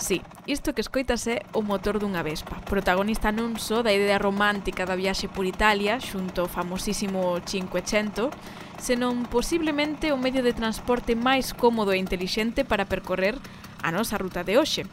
Sí, isto que escoitas é o motor dunha vespa, protagonista non só da idea romántica da viaxe por Italia xunto ao famosísimo Cinquecento, senón posiblemente o medio de transporte máis cómodo e intelixente para percorrer a nosa ruta de hoxe.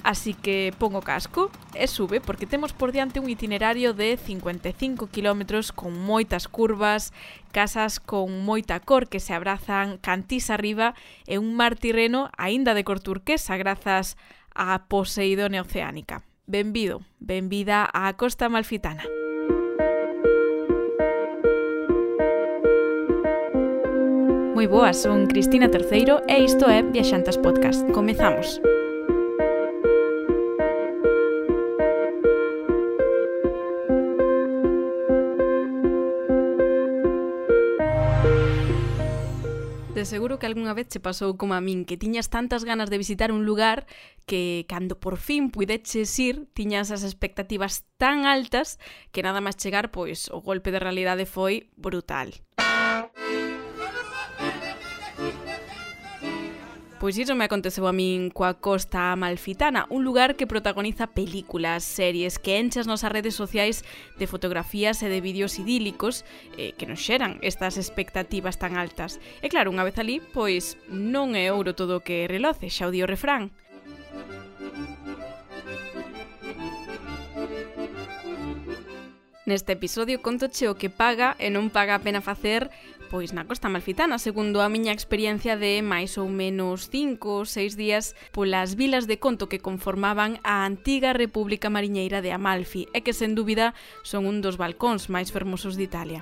Así que pon o casco e sube porque temos por diante un itinerario de 55 km con moitas curvas, casas con moita cor que se abrazan cantís arriba e un mar tirreno aínda de cor turquesa grazas a a Poseidone Oceánica. Benvido, benvida á Costa Malfitana. Moi boas, son Cristina Terceiro e isto é Viaxantas Podcast. Comezamos. Comezamos. De seguro que algunha vez che pasou como a min, que tiñas tantas ganas de visitar un lugar que cando por fin puideches ir, tiñas as expectativas tan altas que nada máis chegar, pois o golpe de realidade foi brutal. Pois iso me aconteceu a min coa Costa Amalfitana, un lugar que protagoniza películas, series, que enche as nosas redes sociais de fotografías e de vídeos idílicos eh, que nos xeran estas expectativas tan altas. E claro, unha vez ali, pois non é ouro todo o que reloce, xa o dio o refrán. Neste episodio contoche o que paga e non paga a pena facer Pois na Costa Malfitana, segundo a miña experiencia de máis ou menos 5 ou 6 días polas vilas de conto que conformaban a antiga República Mariñeira de Amalfi e que sen dúbida son un dos balcóns máis fermosos de Italia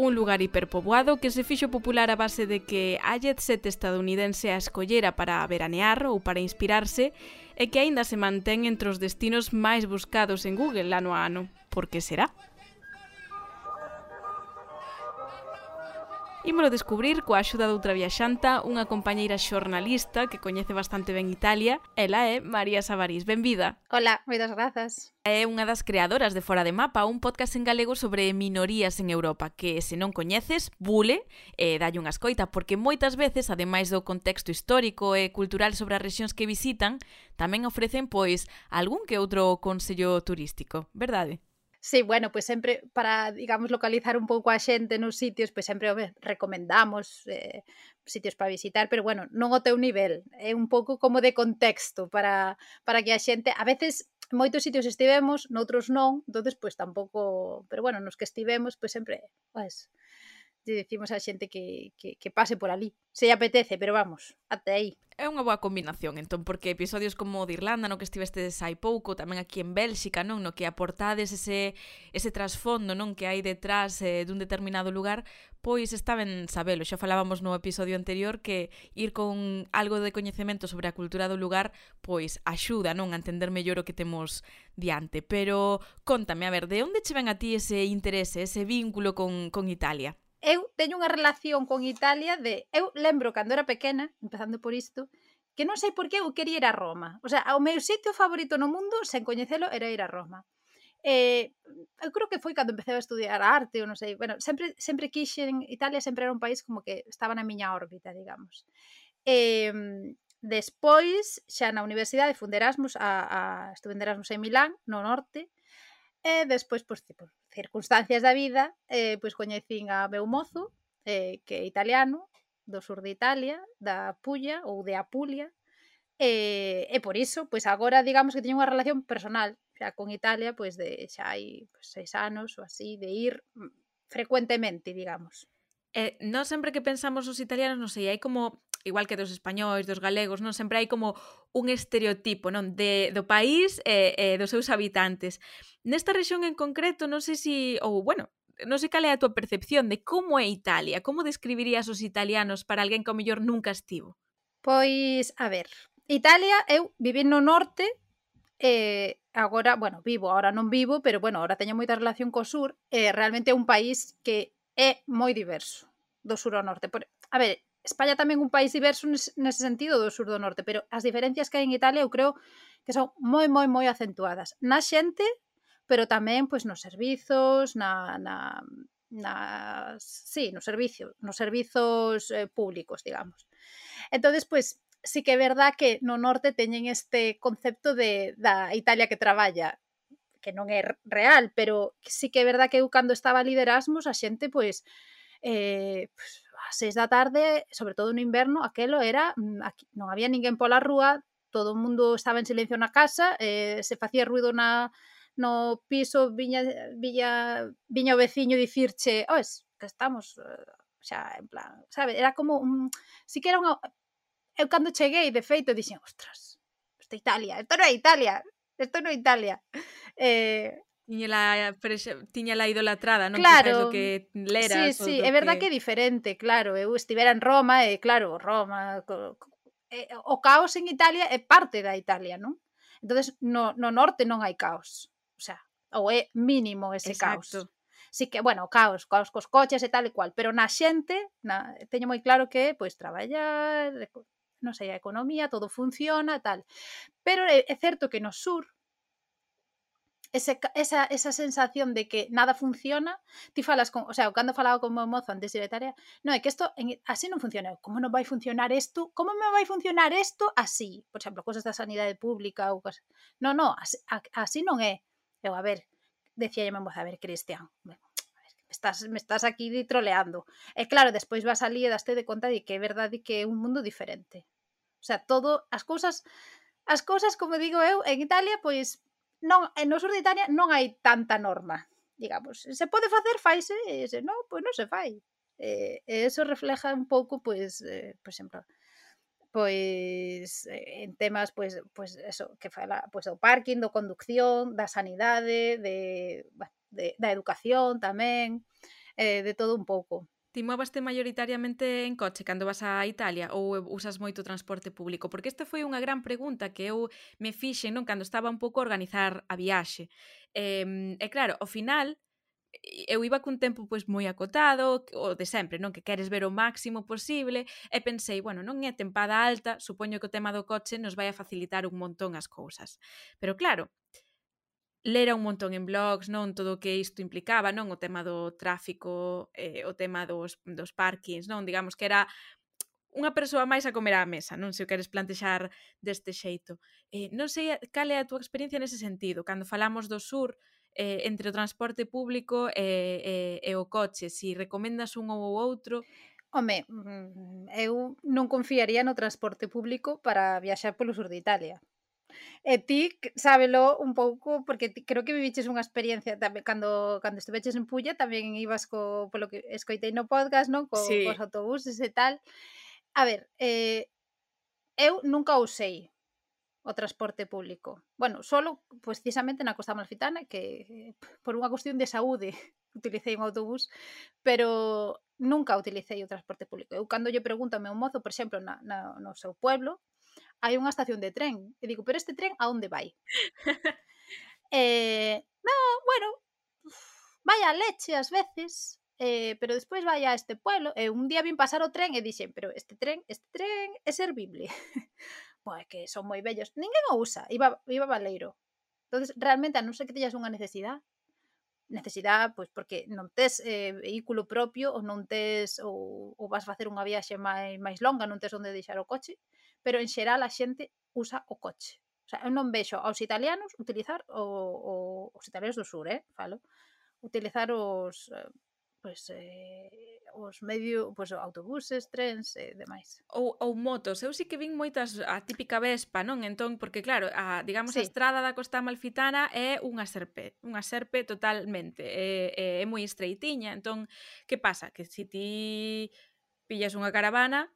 un lugar hiperpoboado que se fixo popular a base de que a jet set estadounidense a escollera para veranear ou para inspirarse e que aínda se mantén entre os destinos máis buscados en Google ano a ano. Por que será? Ímolo descubrir coa axuda de outra viaxanta, unha compañeira xornalista que coñece bastante ben Italia. Ela é María Sabarís. Benvida. Hola, moitas grazas. É unha das creadoras de Fora de Mapa, un podcast en galego sobre minorías en Europa, que se non coñeces, bule e dalle unha escoita, porque moitas veces, ademais do contexto histórico e cultural sobre as rexións que visitan, tamén ofrecen, pois, algún que outro consello turístico, verdade? Sí, bueno, pois pues sempre para, digamos, localizar un pouco a xente nos sitios, pois pues sempre recomendamos eh, sitios para visitar, pero bueno, non o teu nivel, é un pouco como de contexto para, para que a xente, a veces moitos sitios estivemos, noutros non, entonces pois pues, tampouco, pero bueno, nos que estivemos, pois sempre, pois, pues, decimos a xente que, que, que pase por ali. Se lle apetece, pero vamos, até aí. É unha boa combinación, entón, porque episodios como o de Irlanda, no que estivestes hai pouco, tamén aquí en Bélxica, non, no que aportades ese, ese trasfondo non que hai detrás eh, dun determinado lugar, pois está ben sabelo. Xa falábamos no episodio anterior que ir con algo de coñecemento sobre a cultura do lugar, pois axuda non a entender mellor o que temos diante. Pero contame, a ver, de onde che ven a ti ese interese, ese vínculo con, con Italia? eu teño unha relación con Italia de... Eu lembro cando era pequena, empezando por isto, que non sei por que eu quería ir a Roma. O sea, o meu sitio favorito no mundo, sen coñecelo, era ir a Roma. Eh, eu creo que foi cando empecé a estudiar arte, ou non sei, bueno, sempre sempre quixen, Italia sempre era un país como que estaba na miña órbita, digamos. Eh, despois, xa na universidade, fun de Erasmus, a, a, estuve en Erasmus en Milán, no norte, e despois, pois, tipo, circunstancias da vida, eh, pois coñecín a meu mozo, eh, que é italiano, do sur de Italia, da Pulla ou de Apulia, e, e por iso, pois agora digamos que teño unha relación personal xa con Italia, pois de xa hai pois, seis anos ou así, de ir frecuentemente, digamos. Eh, non sempre que pensamos os italianos, non sei, hai como igual que dos españois, dos galegos, non sempre hai como un estereotipo, non, de do país e, e dos seus habitantes. Nesta rexión en concreto, non sei se si, ou bueno, non sei cal é a túa percepción de como é Italia, como describirías os italianos para alguén que ao mellor nunca estivo? Pois, a ver, Italia, eu vivi no norte, eh, agora, bueno, vivo, agora non vivo, pero bueno, agora teño moita relación co sur, eh, realmente é un país que é moi diverso do sur ao norte. Por, a ver, España tamén un país diverso nese sentido do sur do norte, pero as diferencias que hai en Italia eu creo que son moi, moi, moi acentuadas. Na xente, pero tamén pois nos servizos, na, na, na sí, nos servizos, nos servizos eh, públicos, digamos. Entonces, pois sí que é verdad que no norte teñen este concepto de da Italia que traballa, que non é real, pero sí que é verdad que eu cando estaba liderasmos a xente pois eh, pois, ás seis da tarde, sobre todo mm, no inverno, aquelo era, aquí, non había ninguén pola rúa, todo o mundo estaba en silencio na casa, eh, se facía ruido na, no piso, viña, viña, viña o veciño dicirche, oes, que estamos, eh", xa, en plan, sabe, era como un, si que era unha, eu cando cheguei, de feito, dixen, ostras, isto é Italia, isto non é Italia, isto non é Italia. Eh, Tiñela, tiñela idolatrada, non claro. Quizás o que leras. Sí, sí, é verdad que... que é diferente, claro. Eh, Eu estivera en Roma e, claro, Roma... Co, co, e, o caos en Italia é parte da Italia, non? entonces no, no norte non hai caos. O sea, ou é mínimo ese Exacto. caos. Sí que, bueno, caos, caos cos coches e tal e cual, pero na xente, na, teño moi claro que, pois, traballar, non sei, a economía, todo funciona e tal. Pero é, é certo que no sur, ese, esa, esa sensación de que nada funciona, ti falas con, o sea, cando falaba con meu mozo antes de ir a tarea, no, é que isto así non funciona, como non vai funcionar isto, como me vai funcionar isto así, por exemplo, cosas da sanidade pública ou cosas, no, no, así, así non é, eu, a ver, decía a moza, a ver, Cristian, me estás, me estás aquí troleando. E claro, despois vas ali e daste de conta de que é verdade que é un mundo diferente. O sea, todo, as cousas, as cousas, como digo eu, en Italia, pois non, no sur de Italia non hai tanta norma digamos, se pode facer, faise e se non, pois non se fai e, e eso refleja un pouco pois, eh, por exemplo pois eh, en temas pois, pois eso que fala pois do parking, do conducción, da sanidade, de, de da educación tamén, eh, de todo un pouco. Ti movaste maioritariamente en coche cando vas a Italia ou usas moito transporte público? Porque esta foi unha gran pregunta que eu me fixe non cando estaba un pouco a organizar a viaxe. E, e claro, ao final, eu iba cun tempo pois moi acotado, o de sempre, non que queres ver o máximo posible, e pensei, bueno, non é tempada alta, supoño que o tema do coche nos vai a facilitar un montón as cousas. Pero claro, lera un montón en blogs, non todo o que isto implicaba, non o tema do tráfico, eh, o tema dos, dos parkings, non digamos que era unha persoa máis a comer á mesa, non se o queres plantexar deste xeito. Eh, non sei cal é a túa experiencia nese sentido, cando falamos do sur, eh, entre o transporte público e, e, e o coche, si recomendas un ou outro, Home, mm, eu non confiaría no transporte público para viaxar polo sur de Italia. E ti sábelo un pouco porque ti, creo que viviches unha experiencia tamén cando cando estiveches en Pulla tamén ibas co polo que escoitei no podcast, non, co sí. cos autobuses e tal. A ver, eh, eu nunca usei o transporte público. Bueno, solo precisamente na Costa Malfitana que por unha cuestión de saúde utilicei un autobús, pero nunca utilicei o transporte público. Eu cando lle pregunto a meu mozo, por exemplo, na, na, no seu pueblo, hai unha estación de tren. E digo, pero este tren a onde vai? eh, no, bueno, vai a leche ás veces, eh, pero despois vai a este pueblo, e un día vin pasar o tren e dixen, pero este tren, este tren é servible. pois que son moi bellos. Ninguén o usa, iba, iba valeiro. entonces realmente, a non ser que teñas unha necesidade, necesidade, pois porque non tes eh, vehículo propio ou non tes ou, ou vas facer unha viaxe máis, máis longa, non tes onde deixar o coche, pero en xeral a xente usa o coche. O sea, eu non vexo aos italianos utilizar o, o os italianos do sur, eh, falo, utilizar os pois eh, os medio, pois autobuses, trens e demais. Ou, ou motos, eu sí que vin moitas a típica Vespa, non? Entón, porque claro, a, digamos sí. a estrada da Costa Malfitana é unha serpe, unha serpe totalmente, é, é, é moi estreitiña, entón, que pasa? Que se si ti pillas unha caravana,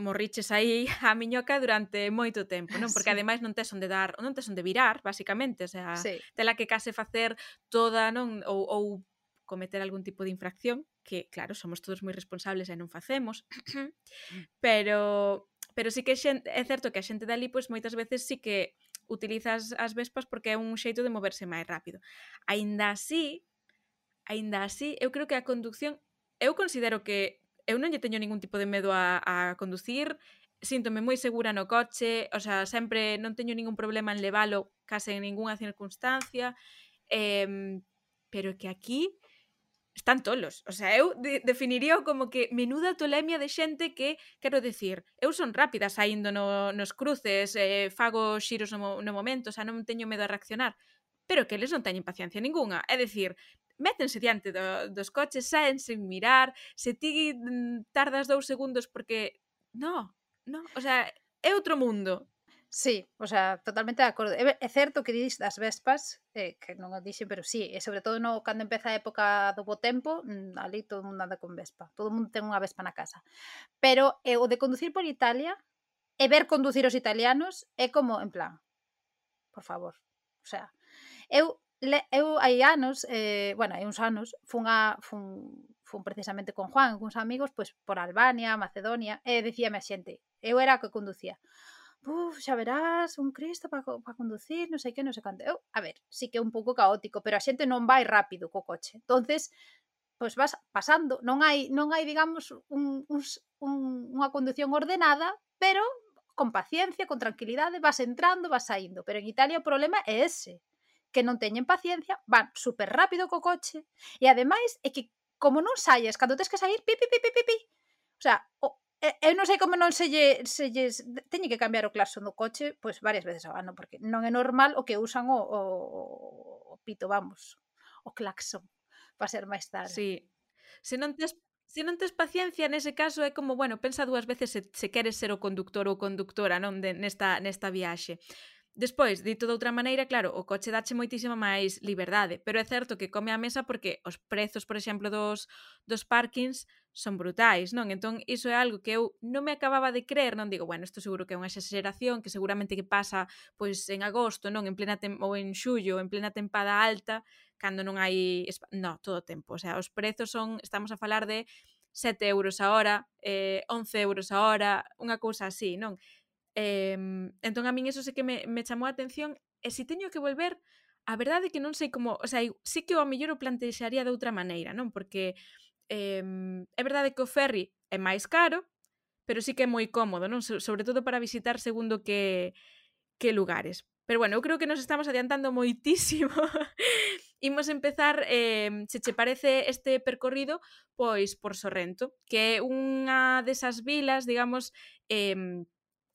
morriches aí a miñoca durante moito tempo, non? Porque sí. ademais non tes onde dar, non tes onde virar, basicamente, o sea, sí. tela que case facer toda, non, ou, ou cometer algún tipo de infracción, que claro, somos todos moi responsables e non facemos. Mm. pero pero sí que xente, é certo que a xente dali pois moitas veces sí que utilizas as vespas porque é un xeito de moverse máis rápido. Aínda así, aínda así, eu creo que a conducción eu considero que eu non lle teño ningún tipo de medo a, a conducir, síntome moi segura no coche, o sea, sempre non teño ningún problema en leválo case en ningunha circunstancia, eh, pero que aquí están tolos. O sea, eu de definiría como que menuda tolemia de xente que, quero decir, eu son rápida saindo no, nos cruces, eh, fago xiros no, no momento, o sea, non teño medo a reaccionar, pero que eles non teñen paciencia ningunha. É dicir, métense diante do, dos coches, saen sen mirar, se ti mm, tardas dous segundos porque... No, no, o sea, é outro mundo. Sí, o sea, totalmente de acordo. É, é certo que dis das vespas, eh, que non o dixen, pero sí, e sobre todo no, cando empeza a época do bo tempo, mm, ali todo mundo anda con vespa, todo mundo ten unha vespa na casa. Pero eh, o de conducir por Italia e ver conducir os italianos é como, en plan, por favor, o sea, eu le, eu hai anos, eh, bueno, hai uns anos, fun, a, fun, fun precisamente con Juan, cuns amigos, pois por Albania, Macedonia, e dicíame a xente, eu era a que conducía. Uf, xa verás, un Cristo para pa conducir, non sei que, non sei canto. Eu, a ver, sí que é un pouco caótico, pero a xente non vai rápido co coche. Entonces, pois vas pasando, non hai, non hai digamos, un, uns, un, unha conducción ordenada, pero con paciencia, con tranquilidade, vas entrando, vas saindo. Pero en Italia o problema é ese que non teñen paciencia, van super rápido co coche e ademais é que como non saias, cando tens que sair, pi, pi, pi, pi, pi, pi. O sea, o, eu non sei como non se lle, se lle teñe que cambiar o claxon do coche pois varias veces ao ano, porque non é normal o que usan o, o, o pito, vamos, o claxon para ser máis tarde. Sí. Se non tes Se non tes paciencia, nese caso é como, bueno, pensa dúas veces se, se queres ser o conductor ou conductora non de, nesta, nesta viaxe. Despois, dito de outra maneira, claro, o coche dache moitísima máis liberdade, pero é certo que come a mesa porque os prezos, por exemplo, dos, dos parkings son brutais, non? Entón, iso é algo que eu non me acababa de creer, non digo, bueno, isto seguro que é unha exageración, que seguramente que pasa pois en agosto, non? En plena tem ou en xullo, en plena tempada alta, cando non hai... No, todo o tempo, o sea, os prezos son, estamos a falar de 7 euros a hora, eh, 11 euros a hora, unha cousa así, non? Eh, entón a min eso sí que me, me chamou a atención e se si teño que volver a verdade é que non sei como, o sea, sí que o a mellor o plantexaría de outra maneira, non? Porque eh, é verdade que o ferry é máis caro, pero sí que é moi cómodo, non? So, sobre todo para visitar segundo que que lugares. Pero bueno, eu creo que nos estamos adiantando moitísimo. Imos empezar, eh, se che parece este percorrido, pois por Sorrento, que é unha desas vilas, digamos, eh,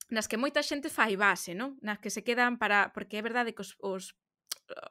nas que moita xente fai base, non? Nas que se quedan para... Porque é verdade que os, os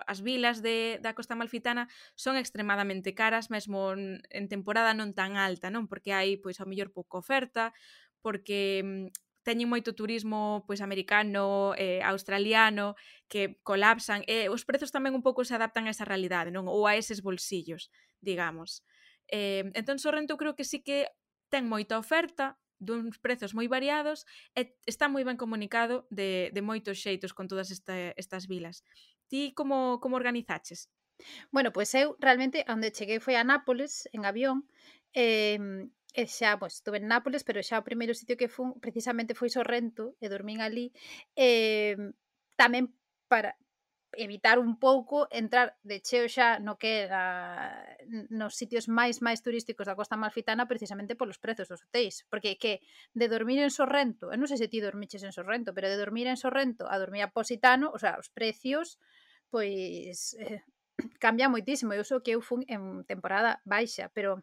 as vilas de, da Costa Malfitana son extremadamente caras, mesmo en temporada non tan alta, non? Porque hai, pois, ao mellor pouca oferta, porque mm, teñen moito turismo pois americano, eh, australiano, que colapsan. E eh, os prezos tamén un pouco se adaptan a esa realidade, non? Ou a eses bolsillos, digamos. Eh, entón, Sorrento creo que sí que ten moita oferta, duns prezos moi variados e está moi ben comunicado de, de moitos xeitos con todas esta, estas vilas. Ti como, como organizaches? Bueno, pois pues eu realmente onde cheguei foi a Nápoles en avión e, e xa, pois, estuve en Nápoles, pero xa o primeiro sitio que fun precisamente foi Sorrento e dormín ali eh, tamén para, evitar un pouco entrar de cheo xa no que era nos sitios máis máis turísticos da Costa Malfitana precisamente polos prezos dos hotéis, porque que de dormir en Sorrento, eu non sei se ti dormiches en Sorrento, pero de dormir en Sorrento a dormir a Positano, o sea, os precios pois eh, cambia moitísimo, eu sou que eu fun en temporada baixa, pero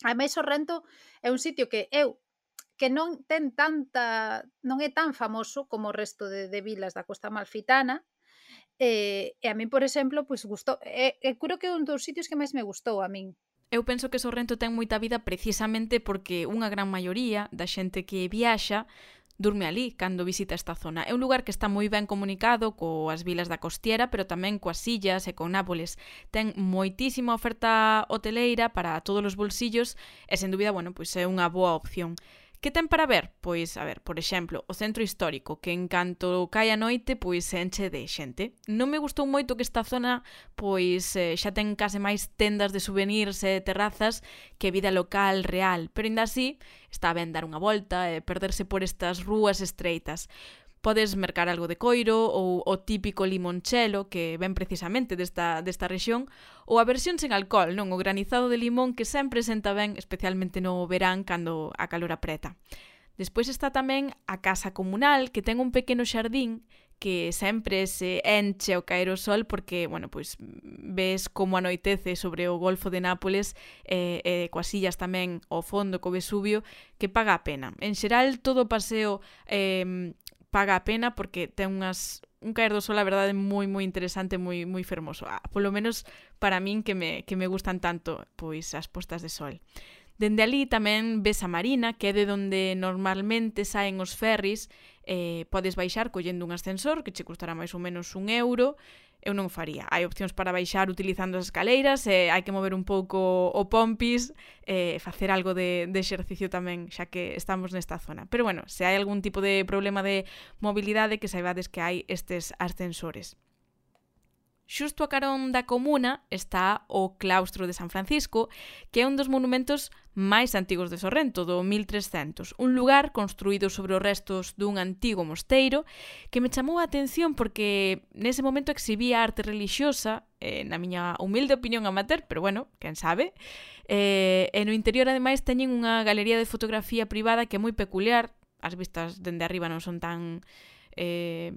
ademais Sorrento é un sitio que eu que non ten tanta non é tan famoso como o resto de, de vilas da Costa Malfitana, E, e a min, por exemplo, pois gustou, e, e creo que é un dos sitios que máis me gustou a min. Eu penso que Sorrento ten moita vida precisamente porque unha gran maioría da xente que viaxa durme ali cando visita esta zona. É un lugar que está moi ben comunicado coas vilas da costiera, pero tamén coas sillas e con Nápoles. Ten moitísima oferta hoteleira para todos os bolsillos e, sen dúbida, bueno, pois é unha boa opción. Que ten para ver? Pois, a ver, por exemplo, o centro histórico, que en canto cae a noite, pois se enche de xente. Non me gustou moito que esta zona, pois eh, xa ten case máis tendas de souvenirs e terrazas que vida local real, pero ainda así está ben dar unha volta e perderse por estas rúas estreitas. Podes mercar algo de coiro ou o típico limonchelo que ven precisamente desta, desta rexión ou a versión sen alcohol, non o granizado de limón que sempre senta ben, especialmente no verán cando a calor apreta. Despois está tamén a casa comunal que ten un pequeno xardín que sempre se enche ao caer o sol porque, bueno, pois ves como anoitece sobre o Golfo de Nápoles e, eh, e eh, coas illas tamén ao fondo co Vesubio que paga a pena. En xeral, todo o paseo eh, paga a pena porque ten unhas un caer do sol, a verdade, moi moi interesante, moi moi fermoso. Ah, polo menos para min que me que me gustan tanto pois as postas de sol. Dende ali tamén ves a marina, que é de onde normalmente saen os ferries, eh, podes baixar collendo un ascensor que che custará máis ou menos un euro, eu non faría. Hai opcións para baixar utilizando as escaleiras, eh, hai que mover un pouco o pompis, eh, facer algo de, de exercicio tamén, xa que estamos nesta zona. Pero bueno, se hai algún tipo de problema de mobilidade, que saibades que hai estes ascensores. Xusto a carón da comuna está o claustro de San Francisco, que é un dos monumentos máis antigos de Sorrento, do 1300, un lugar construído sobre os restos dun antigo mosteiro que me chamou a atención porque nese momento exhibía arte religiosa, eh, na miña humilde opinión amateur, pero bueno, quen sabe, eh, e no interior ademais teñen unha galería de fotografía privada que é moi peculiar, as vistas dende arriba non son tan eh,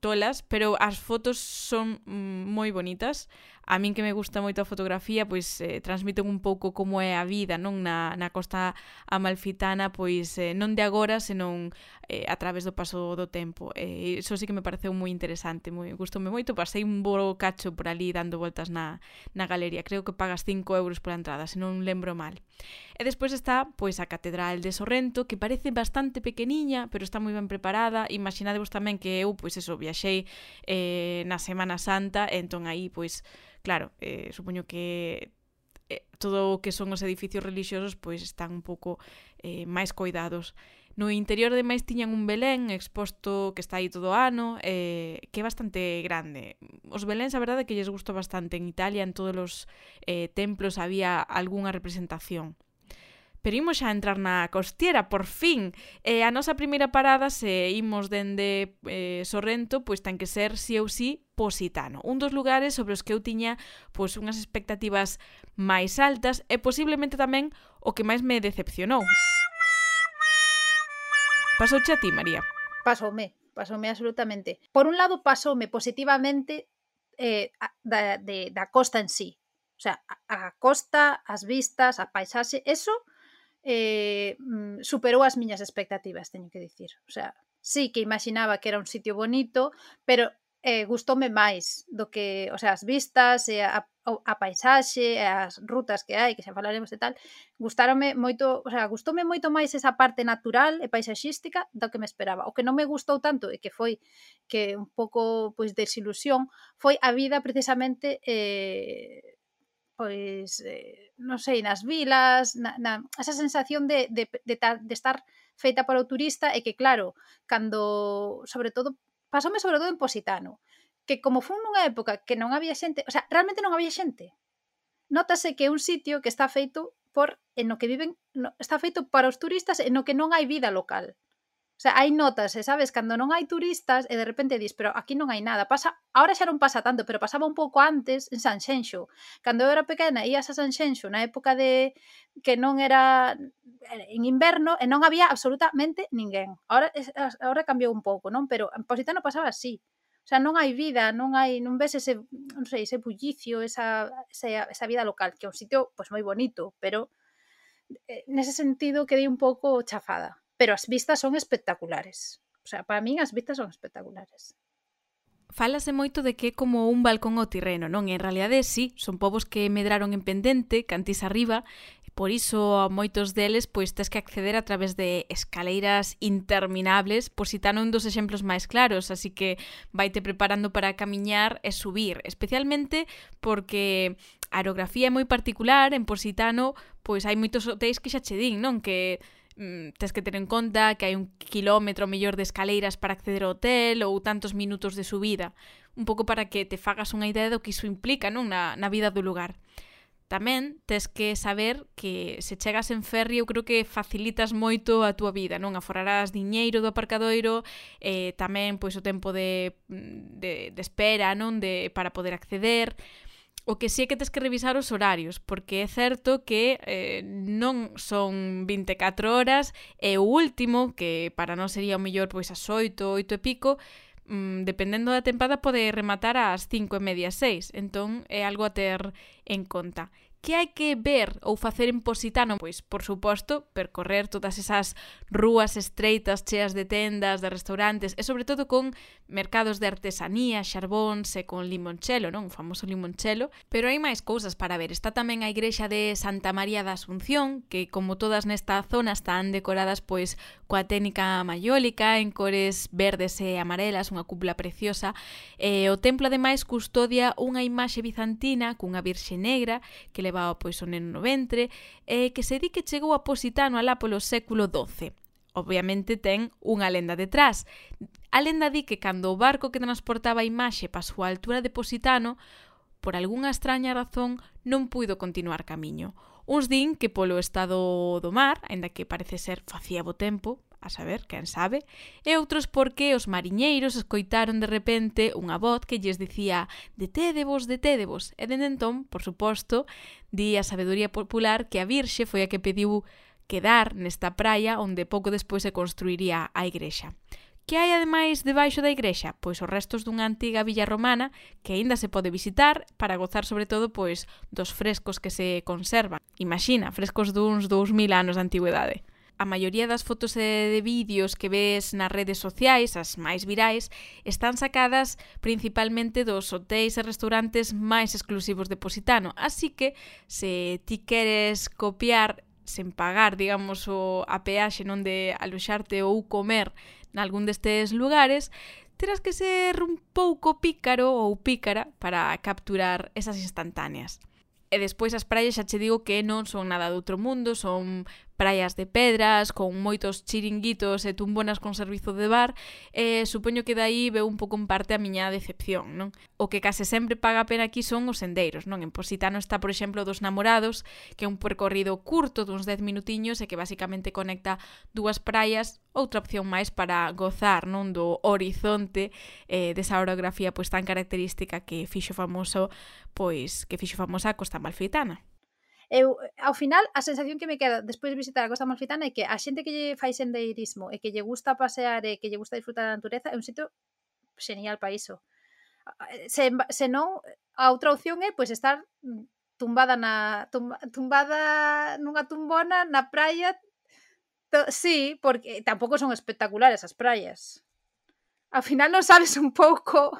tolas, pero as fotos son mm, moi bonitas. a min que me gusta moito a fotografía, pois eh, transmiten un pouco como é a vida, non na, na costa amalfitana, pois eh, non de agora, senón eh, a través do paso do tempo. E eh, iso sí que me pareceu moi interesante, moi gustoume moito, pasei un bo cacho por ali dando voltas na, na galería. Creo que pagas 5 euros por entrada, se non lembro mal. E despois está pois a Catedral de Sorrento, que parece bastante pequeniña, pero está moi ben preparada. Imaginadevos tamén que eu, pois eso, viaxei eh, na Semana Santa, entón aí, pois, Claro, eh, supoño que eh, todo o que son os edificios religiosos pois están un pouco eh, máis coidados. No interior de máis tiñan un Belén exposto que está aí todo o ano, eh, que é bastante grande. Os Beléns, a verdade, que lles gustou bastante. En Italia, en todos os eh, templos, había algunha representación. Pero imos a entrar na costiera, por fin. E a nosa primeira parada, se imos dende eh, Sorrento, pois ten que ser si ou si Positano, un dos lugares sobre os que eu tiña pois unhas expectativas máis altas e posiblemente tamén o que máis me decepcionou. Pasouche a ti, María? Pasoume, pasoume absolutamente. Por un lado, pasoume positivamente eh, da, de, da costa en sí. O sea, a, a costa, as vistas, a paisaxe, eso eh, mm, superou as miñas expectativas, teño que dicir. O sea, sí que imaginaba que era un sitio bonito, pero eh, gustoume máis do que, o sea, as vistas, e a, a paisaxe, e as rutas que hai, que xa falaremos e tal, gustarome moito, o sea, gustoume moito máis esa parte natural e paisaxística do que me esperaba. O que non me gustou tanto e que foi que un pouco pois desilusión foi a vida precisamente eh, pois, eh, non sei, nas vilas, na, na, esa sensación de, de, de, ta, de estar feita para o turista e que, claro, cando, sobre todo, pasoume sobre todo en Positano, que como foi nunha época que non había xente, o sea, realmente non había xente, notase que é un sitio que está feito por en no que viven, no, está feito para os turistas en no que non hai vida local. O sea, hai notas, e sabes, cando non hai turistas e de repente dis, pero aquí non hai nada. Pasa, ahora xa non pasa tanto, pero pasaba un pouco antes en Sanxenxo. Cando eu era pequena, ías a Sanxenxo na época de que non era eh, en inverno e non había absolutamente ninguén. Ahora ahora cambiou un pouco, non? Pero en Positano pasaba así. O sea, non hai vida, non hai, non ves ese, non sei, ese bullicio, esa, esa, esa vida local, que é un sitio pois moi bonito, pero eh, nese sentido quedei un pouco chafada pero as vistas son espectaculares. O sea, para min as vistas son espectaculares. Falase moito de que é como un balcón ao tirreno, non? En realidade, sí, son povos que medraron en pendente, cantís arriba, e por iso a moitos deles pois tes que acceder a través de escaleiras interminables, por un dos exemplos máis claros, así que vaite preparando para camiñar e subir, especialmente porque a aerografía é moi particular, en Positano, pois hai moitos hotéis que xa che din, non? Que mm, tes que ter en conta que hai un quilómetro mellor de escaleiras para acceder ao hotel ou tantos minutos de subida, un pouco para que te fagas unha idea do que iso implica non na, na vida do lugar. Tamén tes que saber que se chegas en ferry eu creo que facilitas moito a túa vida, non? Aforarás diñeiro do aparcadoiro, eh, tamén pois o tempo de, mm, de, de espera, non? De, para poder acceder, O que sí é que tes que revisar os horarios, porque é certo que eh, non son 24 horas, e o último, que para non sería o mellor pois as 8, 8 e pico, mm, dependendo da tempada pode rematar ás 5 e media, 6, entón é algo a ter en conta que hai que ver ou facer en Positano? Pois, por suposto, percorrer todas esas rúas estreitas cheas de tendas, de restaurantes e sobre todo con mercados de artesanía, xarbóns e con limonchelo, non? O famoso limonchelo. Pero hai máis cousas para ver. Está tamén a igrexa de Santa María da Asunción, que como todas nesta zona están decoradas pois coa técnica maiólica en cores verdes e amarelas, unha cúpula preciosa. E o templo ademais custodia unha imaxe bizantina cunha virxe negra que leva levaba pois o neno no ventre, e que se di que chegou a Positano alá polo século XII. Obviamente ten unha lenda detrás. A lenda di que cando o barco que transportaba a imaxe pasou a altura de Positano, por algunha extraña razón non puido continuar camiño. Uns din que polo estado do mar, aínda que parece ser facía bo tempo, a saber, quen sabe, e outros porque os mariñeiros escoitaron de repente unha voz que lles dicía detédevos, detédevos, e dende entón, por suposto, di a sabedoría popular que a Virxe foi a que pediu quedar nesta praia onde pouco despois se construiría a igrexa. Que hai ademais debaixo da igrexa? Pois os restos dunha antiga villa romana que aínda se pode visitar para gozar sobre todo pois dos frescos que se conservan. Imagina, frescos duns 2000 anos de antigüedade a maioría das fotos e de vídeos que ves nas redes sociais, as máis virais, están sacadas principalmente dos hotéis e restaurantes máis exclusivos de Positano. Así que, se ti queres copiar sen pagar, digamos, o a peaxe non de aluxarte ou comer nalgún destes lugares, terás que ser un pouco pícaro ou pícara para capturar esas instantáneas. E despois as praias xa che digo que non son nada do outro mundo, son praias de pedras, con moitos chiringuitos e tumbonas con servizo de bar, e supoño que dai veu un pouco en parte a miña decepción, non? O que case sempre paga a pena aquí son os sendeiros, non? En Positano está, por exemplo, dos namorados, que é un percorrido curto duns 10 minutiños e que basicamente conecta dúas praias, outra opción máis para gozar, non? Do horizonte eh, desa orografía pois tan característica que fixo famoso, pois que fixo famosa a Costa Malfitana eu, ao final, a sensación que me queda despois de visitar a Costa Amalfitana é que a xente que lle fai sendeirismo e que lle gusta pasear e que lle gusta disfrutar da natureza é un sitio xenial para iso. Se, se non, a outra opción é pois estar mm, tumbada na tumba, tumbada nunha tumbona na praia to, sí, porque tampouco son espectaculares as praias. Ao final non sabes un pouco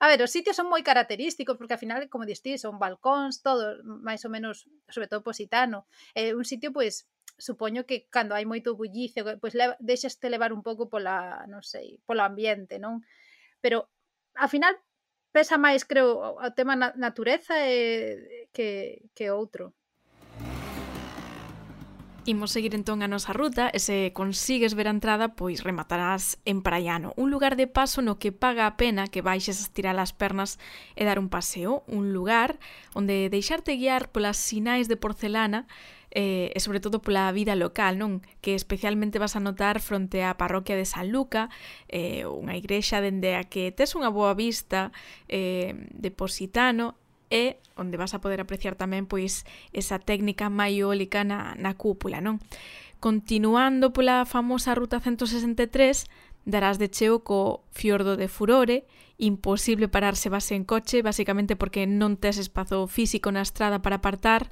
A ver, os sitios son moi característicos porque ao final, como distís, son balcóns, todo, máis ou menos, sobre todo positano. Eh, un sitio, pois, supoño que cando hai moito bullicio, pois le, deixaste levar un pouco pola, non sei, polo ambiente, non? Pero ao final pesa máis, creo, o tema na natureza e, que, que outro. Imos seguir entón a nosa ruta e se consigues ver a entrada, pois rematarás en Praiano, un lugar de paso no que paga a pena que baixes a estirar as pernas e dar un paseo, un lugar onde deixarte guiar polas sinais de porcelana eh, e sobre todo pola vida local, non? Que especialmente vas a notar fronte á parroquia de San Luca, eh, unha igrexa dende a que tes unha boa vista eh, de Positano e onde vas a poder apreciar tamén pois esa técnica maiólica na, na cúpula, non? Continuando pola famosa Ruta 163, darás de cheo co fiordo de Furore, imposible pararse base en coche, basicamente porque non tes espazo físico na estrada para apartar,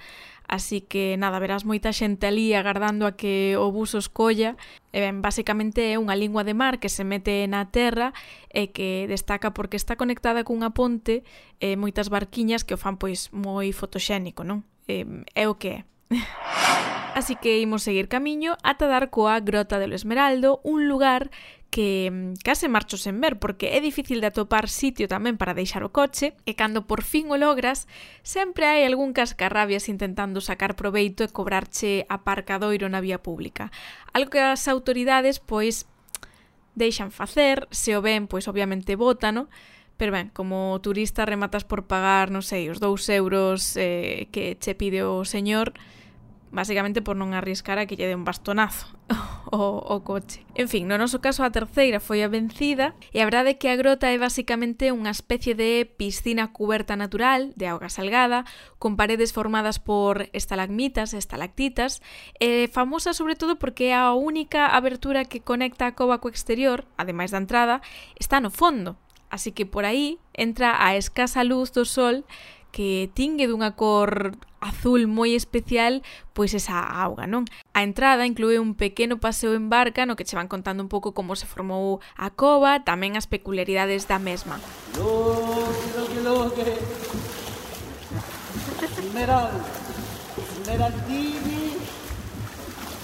Así que nada, verás moita xente ali agardando a que o bus os colla. E ben, basicamente é unha lingua de mar que se mete na terra e que destaca porque está conectada cunha ponte e moitas barquiñas que o fan pois moi fotoxénico, non? E, é o que é. Así que imos seguir camiño ata dar coa Grota del Esmeraldo, un lugar que mm, case marcho sen ver porque é difícil de atopar sitio tamén para deixar o coche e cando por fin o logras sempre hai algún cascarrabias intentando sacar proveito e cobrarche aparcadoiro na vía pública. Algo que as autoridades pois deixan facer, se o ven pois obviamente bótano, Pero ben, como turista rematas por pagar, non sei, os dous euros eh, que che pide o señor, basicamente por non arriscar a que lle dé un bastonazo o, o coche. En fin, no noso caso a terceira foi a vencida e a verdade é que a grota é basicamente unha especie de piscina cuberta natural de auga salgada con paredes formadas por estalagmitas e estalactitas eh, famosa sobre todo porque é a única abertura que conecta a cova co exterior, ademais da entrada, está no fondo, así que por aí entra a escasa luz do sol que tingue dunha cor azul moi especial pois esa auga, non? A entrada inclúe un pequeno paseo en barca no que che van contando un pouco como se formou a cova, tamén as peculiaridades da mesma. Loque, loque, loque. Esmeral. Esmeraldini,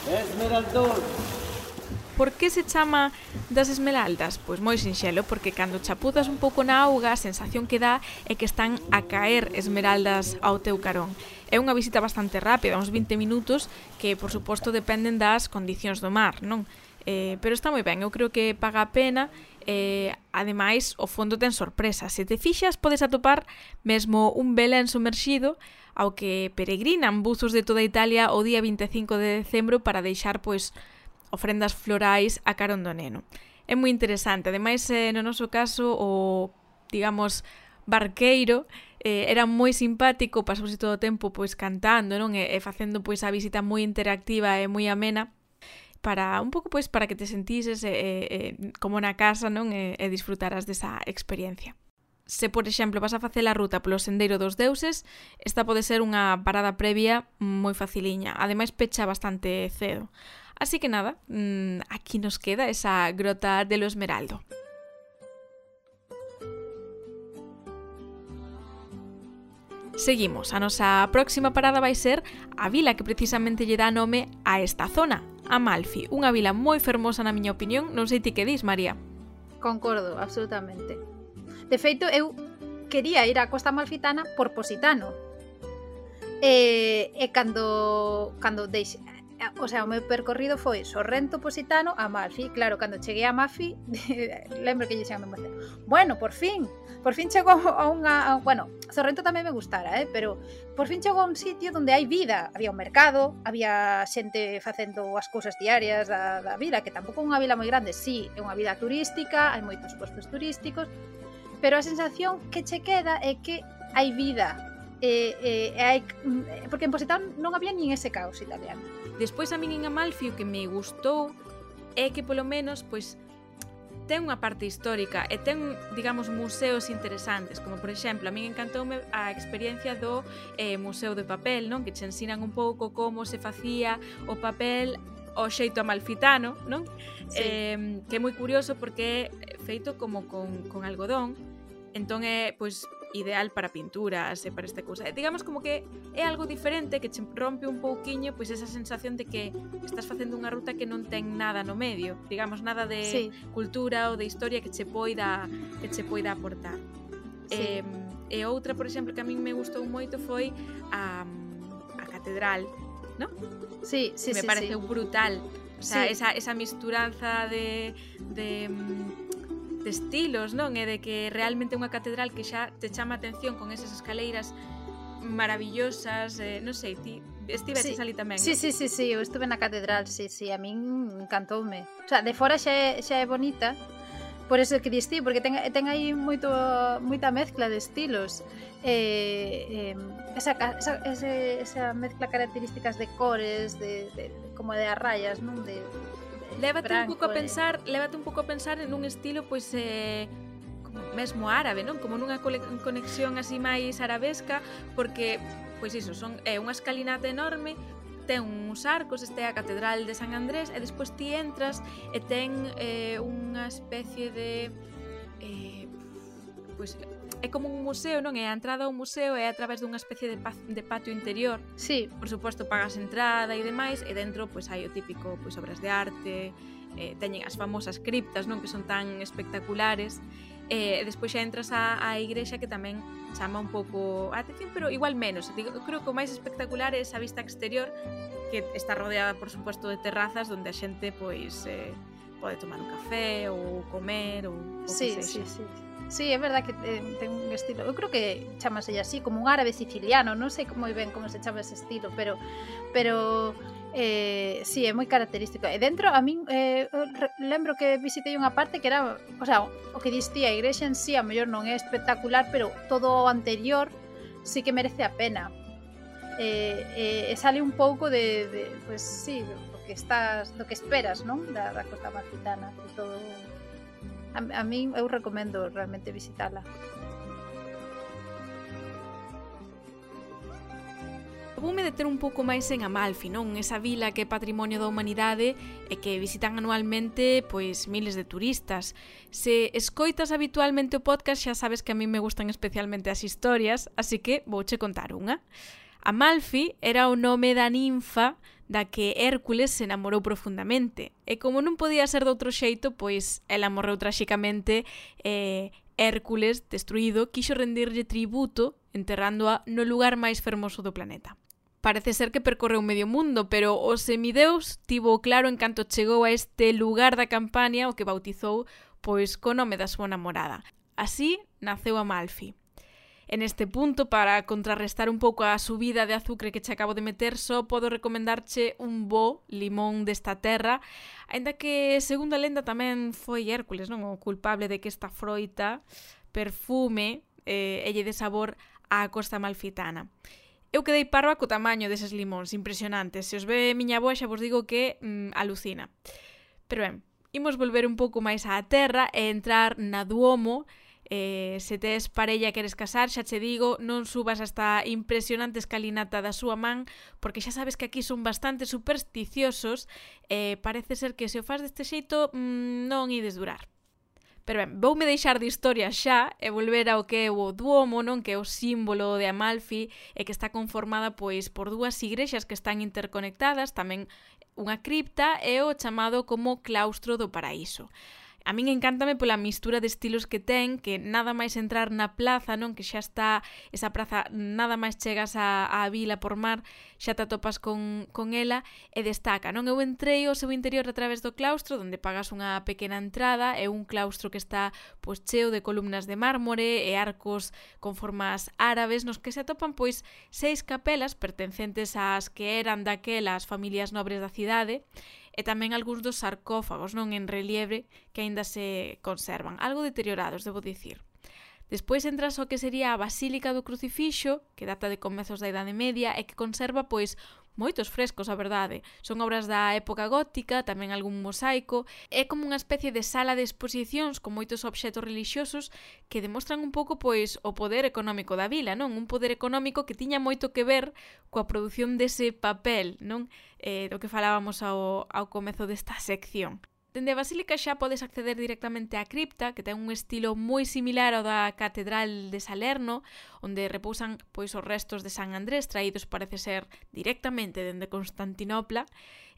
Esmeraldón. Por que se chama das esmeraldas? Pois moi sinxelo, porque cando chapudas un pouco na auga, a sensación que dá é que están a caer esmeraldas ao teu carón. É unha visita bastante rápida, uns 20 minutos, que por suposto dependen das condicións do mar, non? Eh, pero está moi ben, eu creo que paga a pena eh, ademais o fondo ten sorpresa. Se te fixas podes atopar mesmo un Belén sumerxido ao que peregrinan buzos de toda Italia o día 25 de decembro para deixar pois ofrendas florais a carón do neno. É moi interesante, ademais eh, no noso caso o, digamos, barqueiro eh, era moi simpático, pasouse todo o tempo pois cantando, non? E, e facendo pois a visita moi interactiva e moi amena para un pouco pois para que te sentises eh, eh, eh, como na casa, non? E, e disfrutaras desa experiencia. Se, por exemplo, vas a facer a ruta polo Sendeiro dos Deuses, esta pode ser unha parada previa moi faciliña. Ademais, pecha bastante cedo. Así que nada, mm, aquí nos queda esa grota de lo esmeraldo. Seguimos, a nosa próxima parada vai ser a vila que precisamente lle dá nome a esta zona, Amalfi, unha vila moi fermosa na miña opinión, non sei ti que dis, María. Concordo, absolutamente. De feito, eu quería ir á Costa Amalfitana por Positano. E, e cando, cando deixe, Eh, o sea, o meu percorrido foi Sorrento, Positano, a Amalfi. Claro, cando cheguei a Amalfi, lembro que lle xa me mostré. Bueno, por fin, por fin chegou a unha... A, bueno, Sorrento tamén me gustara, eh? pero por fin chegou a un sitio onde hai vida. Había un mercado, había xente facendo as cousas diarias da, da vila, que tampouco é unha vila moi grande, sí, é unha vila turística, hai moitos postos turísticos, pero a sensación que che queda é que hai vida, e, e, e hai, mm, eh, porque en Positano non había nin ese caos italiano. Despois a min en Amalfi o que me gustou é que polo menos pois ten unha parte histórica e ten, digamos, museos interesantes, como por exemplo, a min encantoume a experiencia do eh, Museo de Papel, non? Que che ensinan un pouco como se facía o papel o xeito amalfitano, non? Sí. Eh, que é moi curioso porque é feito como con, con algodón, entón é, pois, ideal para pinturas e para esta cousa. E eh, digamos como que é algo diferente que che rompe un pouquiño pois esa sensación de que estás facendo unha ruta que non ten nada no medio, digamos nada de sí. cultura ou de historia que che poida que che poida aportar. Sí. Eh, e outra, por exemplo, que a min me gustou moito foi a a catedral, ¿no? Sí, sí, me sí, pareceu sí. brutal. O sea, sí. esa, esa misturanza de, de mm, de estilos, non? E de que realmente é unha catedral que xa te chama atención con esas escaleiras maravillosas, eh, non sei, ti estiveses sí, ali tamén. Sí, non? sí, sí, sí, eu estuve na catedral, sí, sí, a min encantoume. O sea, de fora xa é, xa é bonita, por eso que distí, porque ten, ten aí moito moita mezcla de estilos. Eh, eh, esa, esa, ese, esa mezcla características de cores, de, de como de arrayas, non? De, lévate Branco, un pouco a eh. pensar, eh. lévate un pouco a pensar en un estilo pois eh mesmo árabe, non? Como nunha conexión así máis arabesca, porque pois iso, son é unha escalinata enorme, ten uns arcos, este é a Catedral de San Andrés e despois ti entras e ten eh, unha especie de eh, pois é como un museo, non é? A entrada ao museo é a través dunha especie de, de patio interior. Sí. Por suposto, pagas entrada e demais, e dentro pois hai o típico pois obras de arte, eh, teñen as famosas criptas, non? Que son tan espectaculares. Eh, e despois xa entras á, á igrexa que tamén chama un pouco a atención, pero igual menos. Digo, creo que o máis espectacular é esa vista exterior que está rodeada, por suposto, de terrazas onde a xente pois eh, pode tomar un café ou comer ou o sí, que sexa. Sí, sí, sí. Sí, é verdad que eh, ten un estilo. Eu creo que chamase así, como un árabe siciliano, non sei moi ben como se chama ese estilo, pero pero eh, sí, é moi característico. E dentro a min eh, lembro que visitei unha parte que era, o sea, o que diste a igrexa en sí, a mellor non é espectacular, pero todo o anterior sí que merece a pena. Eh, eh, sale un pouco de, de pues sí, do que estás, do que esperas, non? Da, da Costa Malfitana, de todo a, a min eu recomendo realmente visitala Voume deter un pouco máis en Amalfi, non? Esa vila que é patrimonio da humanidade e que visitan anualmente pois miles de turistas. Se escoitas habitualmente o podcast xa sabes que a mí me gustan especialmente as historias, así que vouche contar unha. Amalfi era o nome da ninfa da que Hércules se enamorou profundamente. E como non podía ser doutro xeito, pois ela morreu traxicamente e Hércules, destruído, quixo rendirlle tributo enterrándoa no lugar máis fermoso do planeta. Parece ser que percorreu medio mundo, pero o semideus tivo claro en canto chegou a este lugar da campaña o que bautizou pois co nome da súa namorada. Así naceu Amalfi en este punto para contrarrestar un pouco a subida de azucre que che acabo de meter, só podo recomendarche un bo limón desta terra, aínda que segundo a lenda tamén foi Hércules, non o culpable de que esta froita perfume eh, e lle de sabor á costa malfitana. Eu quedei parva co tamaño deses limóns, impresionantes. Se os ve miña boa xa vos digo que mm, alucina. Pero ben, imos volver un pouco máis á terra e entrar na Duomo, Eh, se tes parella e queres casar, xa che digo, non subas hasta impresionante escalinata da súa man, porque xa sabes que aquí son bastante supersticiosos, e eh, parece ser que se o faz deste xeito mmm, non ides durar. Pero ben, voume deixar de historia xa e volver ao que é o Duomo, non que é o símbolo de Amalfi e que está conformada pois por dúas igrexas que están interconectadas, tamén unha cripta e o chamado como claustro do paraíso. A min encántame pola mistura de estilos que ten, que nada máis entrar na plaza, non? Que xa está esa praza, nada máis chegas a, a vila por mar, xa te atopas con, con ela e destaca, non? Eu entrei ao seu interior a través do claustro, onde pagas unha pequena entrada, é un claustro que está pois cheo de columnas de mármore e arcos con formas árabes nos que se atopan pois seis capelas pertencentes ás que eran daquelas familias nobres da cidade e tamén algúns dos sarcófagos non en relieve que aínda se conservan, algo deteriorados, debo dicir. Despois entras ao que sería a Basílica do Crucifixo, que data de comezos da Idade Media e que conserva pois moitos frescos, a verdade. Son obras da época gótica, tamén algún mosaico, é como unha especie de sala de exposicións con moitos obxetos relixiosos que demostran un pouco pois o poder económico da vila, non? Un poder económico que tiña moito que ver coa produción dese papel, non? Eh, do que falábamos ao, ao comezo desta sección. Dende a Basílica xa podes acceder directamente á cripta, que ten un estilo moi similar ao da Catedral de Salerno, onde repousan pois os restos de San Andrés traídos parece ser directamente dende Constantinopla.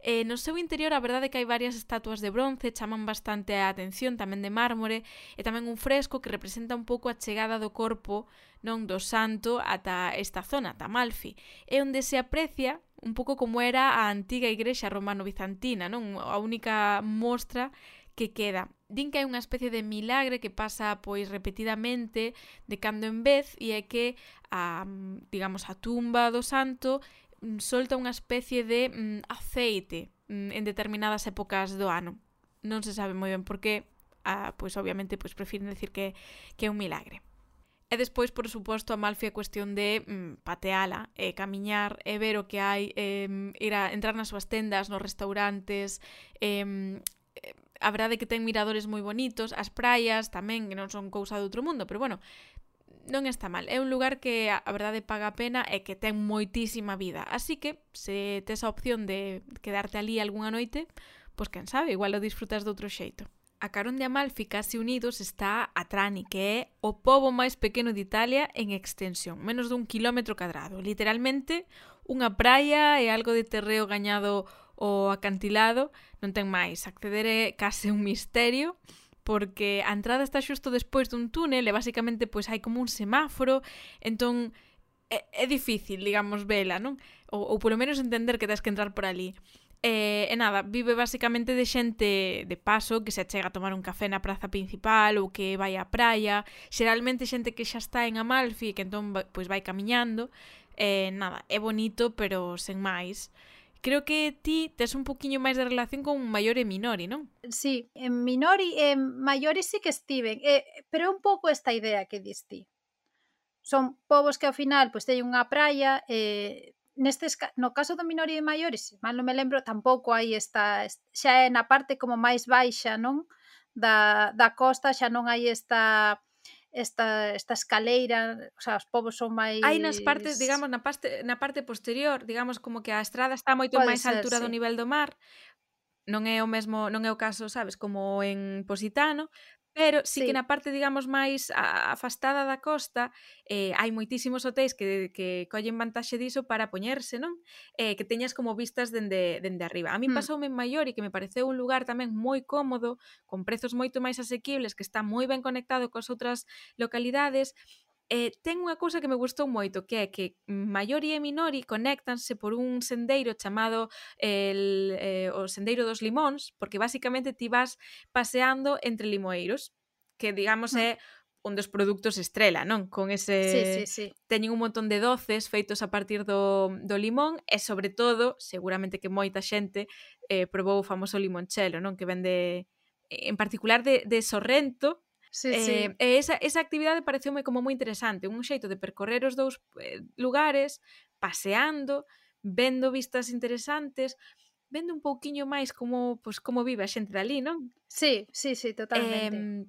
E no seu interior a verdade é que hai varias estatuas de bronce, chaman bastante a atención tamén de mármore, e tamén un fresco que representa un pouco a chegada do corpo non do santo ata esta zona, ata Malfi, e onde se aprecia un pouco como era a antiga igrexa romano-bizantina, non? A única mostra que queda. Din que hai unha especie de milagre que pasa pois repetidamente de cando en vez e é que a, digamos, a tumba do santo mm, solta unha especie de mm, aceite mm, en determinadas épocas do ano. Non se sabe moi ben por que, ah, pois obviamente pois prefiren decir que, que é un milagre. E despois, por suposto, a Malfi é cuestión de mm, pateala, e camiñar, e ver o que hai, e, ir a entrar nas súas tendas, nos restaurantes, e, a verdade que ten miradores moi bonitos, as praias tamén, que non son cousa de outro mundo, pero bueno, non está mal. É un lugar que a verdade paga a pena e que ten moitísima vida. Así que se tes a opción de quedarte ali algunha noite, pois quen sabe, igual o disfrutas de outro xeito. A Carón de Amalfi case unidos está a Trani, que eh? é o pobo máis pequeno de Italia en extensión, menos dun kilómetro cadrado. Literalmente, unha praia e algo de terreo gañado o acantilado, non ten máis. Acceder é case un misterio, porque a entrada está xusto despois dun túnel e basicamente pois hai como un semáforo, entón é, é difícil, digamos, vela, non? Ou, ou polo menos entender que tens que entrar por ali. E, e nada, vive basicamente de xente de paso que se achega a tomar un café na praza principal ou que vai á praia, xeralmente xente que xa está en Amalfi e que entón pois vai camiñando. E nada, é bonito, pero sen máis. Creo que ti tes un poquinho máis de relación con Maior e Minori, non? Sí, en Minori e en Maiori sí que estiven, eh, pero é un pouco esta idea que dis ti. Son povos que ao final pois teñen unha praia, eh, nestes no caso do minoría e maiores, se mal non me lembro, tampouco hai esta xa é na parte como máis baixa, non? Da, da costa xa non hai esta esta, esta escaleira, o sea, os povos son máis... Hai nas partes, digamos, na parte, na parte posterior, digamos, como que a estrada está moito Pode máis ser, altura sí. do nivel do mar, non é o mesmo, non é o caso, sabes, como en Positano, Pero sí, sí que na parte, digamos, máis afastada da costa eh, hai moitísimos hotéis que, que collen vantaxe diso para poñerse, non? Eh, que teñas como vistas dende, dende arriba. A mí mm. pasoume en Maiori, que me pareceu un lugar tamén moi cómodo, con prezos moito máis asequibles, que está moi ben conectado cos outras localidades, eh, ten unha cousa que me gustou moito, que é que Maiori e Minori conéctanse por un sendeiro chamado el, eh, o Sendeiro dos Limóns, porque basicamente ti vas paseando entre limoeiros, que digamos mm. é un dos produtos estrela, non? Con ese sí, sí, sí. teñen un montón de doces feitos a partir do, do limón e sobre todo, seguramente que moita xente eh, probou o famoso limonchelo, non? Que vende en particular de, de Sorrento, Sí, eh, sí. E esa, esa actividade pareceume como moi interesante, un xeito de percorrer os dous eh, lugares, paseando, vendo vistas interesantes, vendo un pouquiño máis como pois, como vive a xente dali, non? Sí, sí, sí, totalmente. Eh,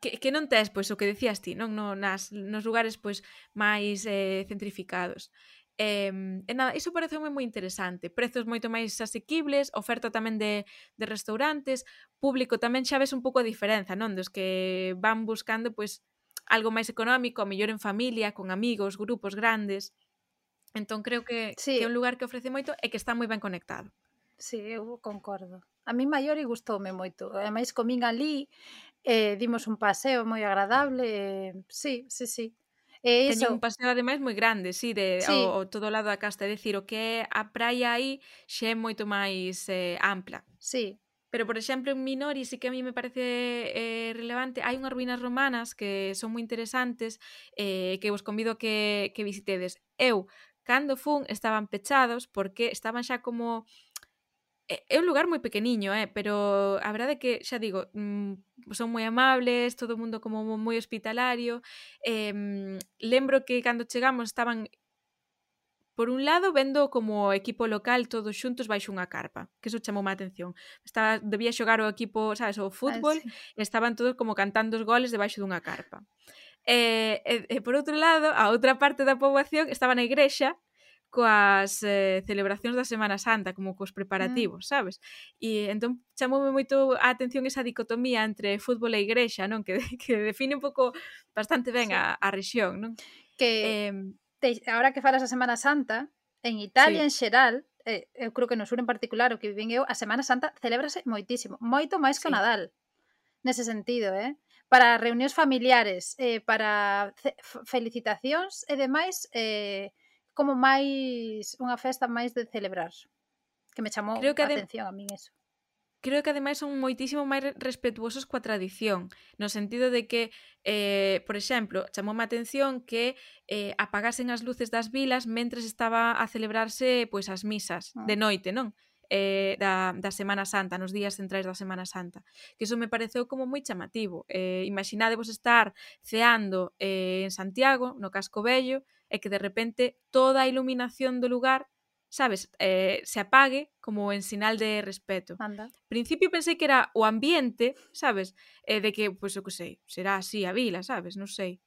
que, que non tes, pois, o que decías ti, non? No, nas, nos lugares, pois, máis eh, centrificados. Eh, E, e eh, nada, iso pareceume moi interesante. Prezos moito máis asequibles, oferta tamén de, de restaurantes, público tamén xa ves un pouco a diferenza, non? Dos que van buscando pois algo máis económico, mellor en familia, con amigos, grupos grandes. Entón creo que, sí. que é un lugar que ofrece moito e que está moi ben conectado. Sí, eu concordo. A mí maior e gustoume moito. Ademais, comín ali, eh, dimos un paseo moi agradable. Eh, sí, sí, sí. E iso... Teñen un paseo ademais moi grande, si, sí, de sí. O, o, todo lado da casta, é dicir, o que é a praia aí xa é moito máis eh, ampla. Sí. Pero, por exemplo, en Minori sí que a mí me parece eh, relevante. Hai unhas ruínas romanas que son moi interesantes eh, que vos convido que, que visitedes. Eu, cando fun, estaban pechados porque estaban xa como Eh, é un lugar moi pequeniño, eh, pero a verdade é que, xa digo, mm, son moi amables, todo o mundo como moi hospitalario. Eh, lembro que cando chegamos estaban Por un lado, vendo como equipo local todos xuntos baixo unha carpa, que eso chamou má atención. Estaba, debía xogar o equipo, sabes, o ah, fútbol, ah, sí. e estaban todos como cantando os goles debaixo dunha carpa. E, e, e por outro lado, a outra parte da poboación estaba na igrexa coas eh, celebracións da Semana Santa, como cos mm. preparativos, mm. sabes? E entón chamoume moito a atención esa dicotomía entre fútbol e igrexa, non? Que, que define un pouco bastante ben sí. a, a rexión, non? Que eh, te, ahora que falas a Semana Santa, en Italia sí. en xeral, eh, eu creo que no sur en particular, o que viven eu, a Semana Santa celébrase moitísimo, moito máis que sí. o Nadal. Nese sentido, eh? para reunións familiares, eh, para felicitacións e demais, eh, como máis unha festa máis de celebrar. Que me chamou Creo que a atención a min eso. Creo que ademais son moitísimo máis respetuosos coa tradición, no sentido de que, eh, por exemplo, chamoume a atención que eh, apagasen as luces das vilas mentres estaba a celebrarse pois as misas ah. de noite, non? eh, da, da Semana Santa, nos días centrais da Semana Santa, que iso me pareceu como moi chamativo. Eh, imaginadevos estar ceando eh, en Santiago, no Casco Bello, e que de repente toda a iluminación do lugar sabes, eh, se apague como en sinal de respeto. Anda. Principio pensei que era o ambiente, sabes, eh, de que, pois, pues, o que sei, será así a vila, sabes, non sei.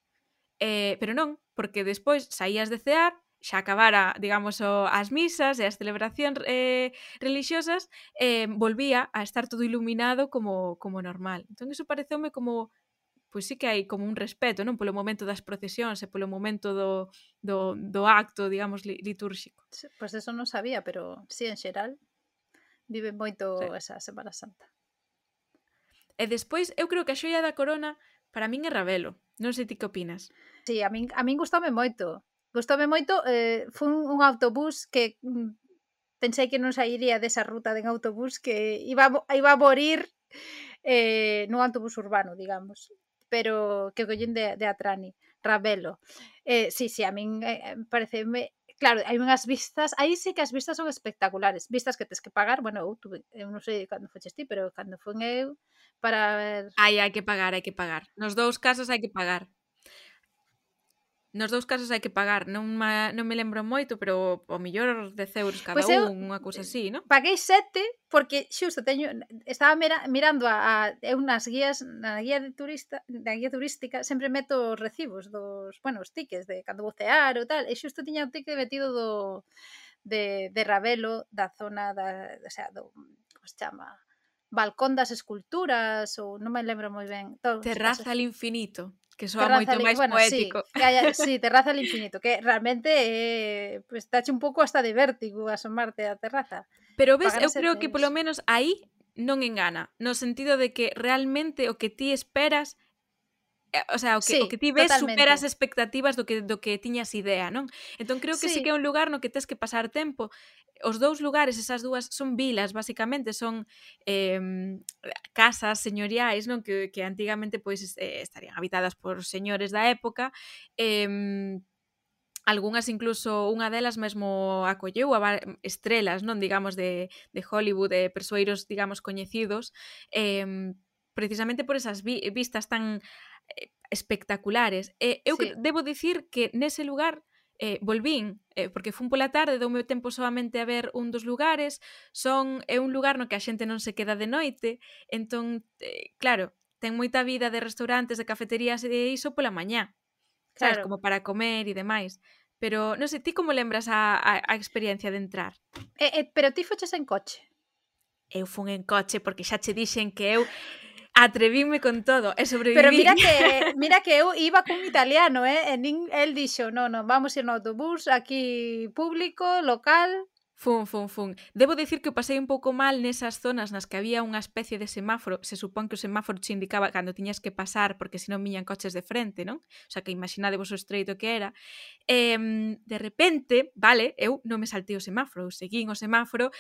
Eh, pero non, porque despois saías de cear xa acabara, digamos, o, as misas e as celebracións eh, religiosas, eh, volvía a estar todo iluminado como, como normal. Entón, iso pareceume como pois sí que hai como un respeto, non? Polo momento das procesións e polo momento do, do, do acto, digamos, litúrxico. Pois pues eso non sabía, pero sí, en xeral, vive moito sí. esa Semana Santa. E despois, eu creo que a xoia da corona para min é Ravelo. Non sei ti que opinas. Sí, a min, a min gustoume moito. Gustoume moito, eh, foi un autobús que mm, pensei que non sairía desa ruta de autobús que iba, iba a morir eh, nun autobús urbano, digamos pero que collen de, de Atrani, Ravelo. Eh, sí, sí, a min eh, pareceme claro, hai unhas vistas, aí sí que as vistas son espectaculares, vistas que tes que pagar, bueno, eu, tuve, eh, eu non sei cando foches ti, pero cando fun eu para ver... Ai, hai que pagar, hai que pagar. Nos dous casos hai que pagar. Nos dous casos hai que pagar, non, ma, non me lembro moito, pero o millor 10 euros cada pues eu, un, unha cousa así, non? Paguei 7 porque xusto teño estaba mira, mirando a, a eu nas guías, na guía de turista, na guía turística sempre meto os recibos dos, bueno, os tickets de cando bucear ou tal, e xusto tiña o ticket metido do de, de Ravelo, da zona da, o sea, do, como se chama? balcón das esculturas ou non me lembro moi ben. Todo, terraza al infinito, que soa terraza moito máis bueno, poético. Sí, que haya, sí, terraza al infinito, que realmente eh, pues, tache un pouco hasta de vértigo asomarte á terraza. Pero ves, eu creo que polo menos aí non engana, no sentido de que realmente o que ti esperas Eh, o sea, o que, sí, o que ti ves totalmente. supera as expectativas do que, do que tiñas idea, non? Entón creo que sí. sí que é un lugar no que tes que pasar tempo. Os dous lugares, esas dúas, son vilas, basicamente, son eh, casas señoriais, non? Que, que antigamente pois eh, estarían habitadas por señores da época, eh, algunhas incluso unha delas mesmo acolleu a estrelas, non digamos de, de Hollywood, de persoeiros, digamos, coñecidos, eh, precisamente por esas vi vistas tan eh, espectaculares. Eh, eu sí. debo dicir que nese lugar eh, volvín, eh, porque fun pola tarde, dou meu tempo solamente a ver un dos lugares, son é un lugar no que a xente non se queda de noite, entón, eh, claro, ten moita vida de restaurantes, de cafeterías e de iso pola mañá, sabes, claro. como para comer e demais. Pero, non sei, ti como lembras a, a, a experiencia de entrar? Eh, eh, pero ti foches en coche? Eu fun en coche porque xa che dixen que eu atrevíme con todo eh, e sobreviví. Pero mira que, mira que eu iba cun italiano, eh? E nin el dixo, no, no, vamos ir no autobús, aquí público, local, Fun, fun, fun. Debo dicir que pasei un pouco mal nesas zonas nas que había unha especie de semáforo. Se supón que o semáforo che indicaba cando tiñas que pasar porque senón miñan coches de frente, non? O sea, que imaginade vos o estreito que era. Eh, de repente, vale, eu non me saltei o semáforo, eu seguín o semáforo,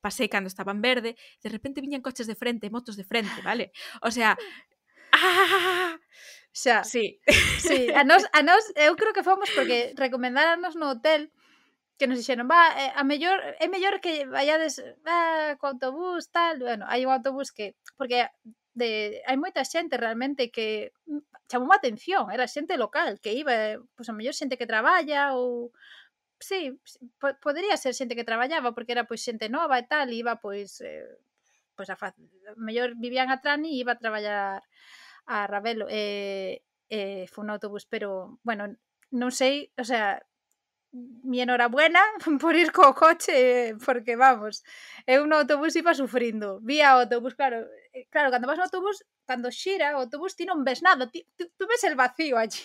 pasei cando estaba en verde, de repente viñan coches de frente, motos de frente, vale? O sea, ¡ah! Xa. Sí. sí. A nos, a nos, eu creo que fomos porque recomendáranos no hotel que nos dixeron, va, eh, a mellor, é mellor que vayades ah, co autobús, tal, bueno, hai un autobús que, porque de, hai moita xente realmente que chamou a atención, era xente local que iba, eh, pois pues, a mellor xente que traballa ou sí, po, podería ser xente que traballaba porque era pois xente nova e tal, e iba pois eh, pois a fa, a mellor vivían a Trani e iba a traballar a Ravelo e, un autobús, pero bueno, non sei, o sea, mi enhorabuena por ir co coche, porque vamos, eu no autobús iba sufrindo. Vía autobús, claro, eh, claro, cando vas no autobús, cando xira autobús ti non ves nada, ti, tú ves el vacío allí.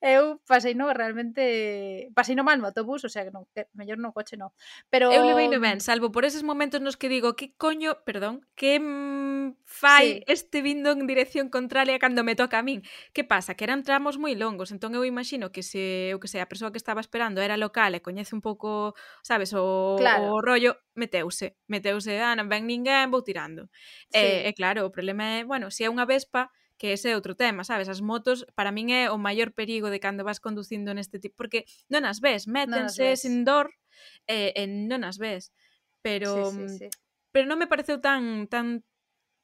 eu pasei no realmente pasei no mal no autobús, o sea que non, que mellor no coche non. Pero eu levei no ben, mm salvo por eses momentos nos que digo, que coño, perdón, que mm, fai sí. este vindo en dirección contraria cando me toca a min. Que pasa? Que eran tramos moi longos, entón eu imagino que se, eu que sei, a persoa que estaba esperando era local e coñece un pouco, sabes, o, claro. o rollo, meteuse, meteuse, ah, non ven ninguén, vou tirando. Sí. E, e claro, o problema é, bueno, se é unha vespa, que ese é outro tema, sabes? As motos para min é o maior perigo de cando vas conducindo neste tipo, porque non as ves, métense as ves. sin dor e, e non as ves. Pero sí, sí, mm, sí. pero non me pareceu tan tan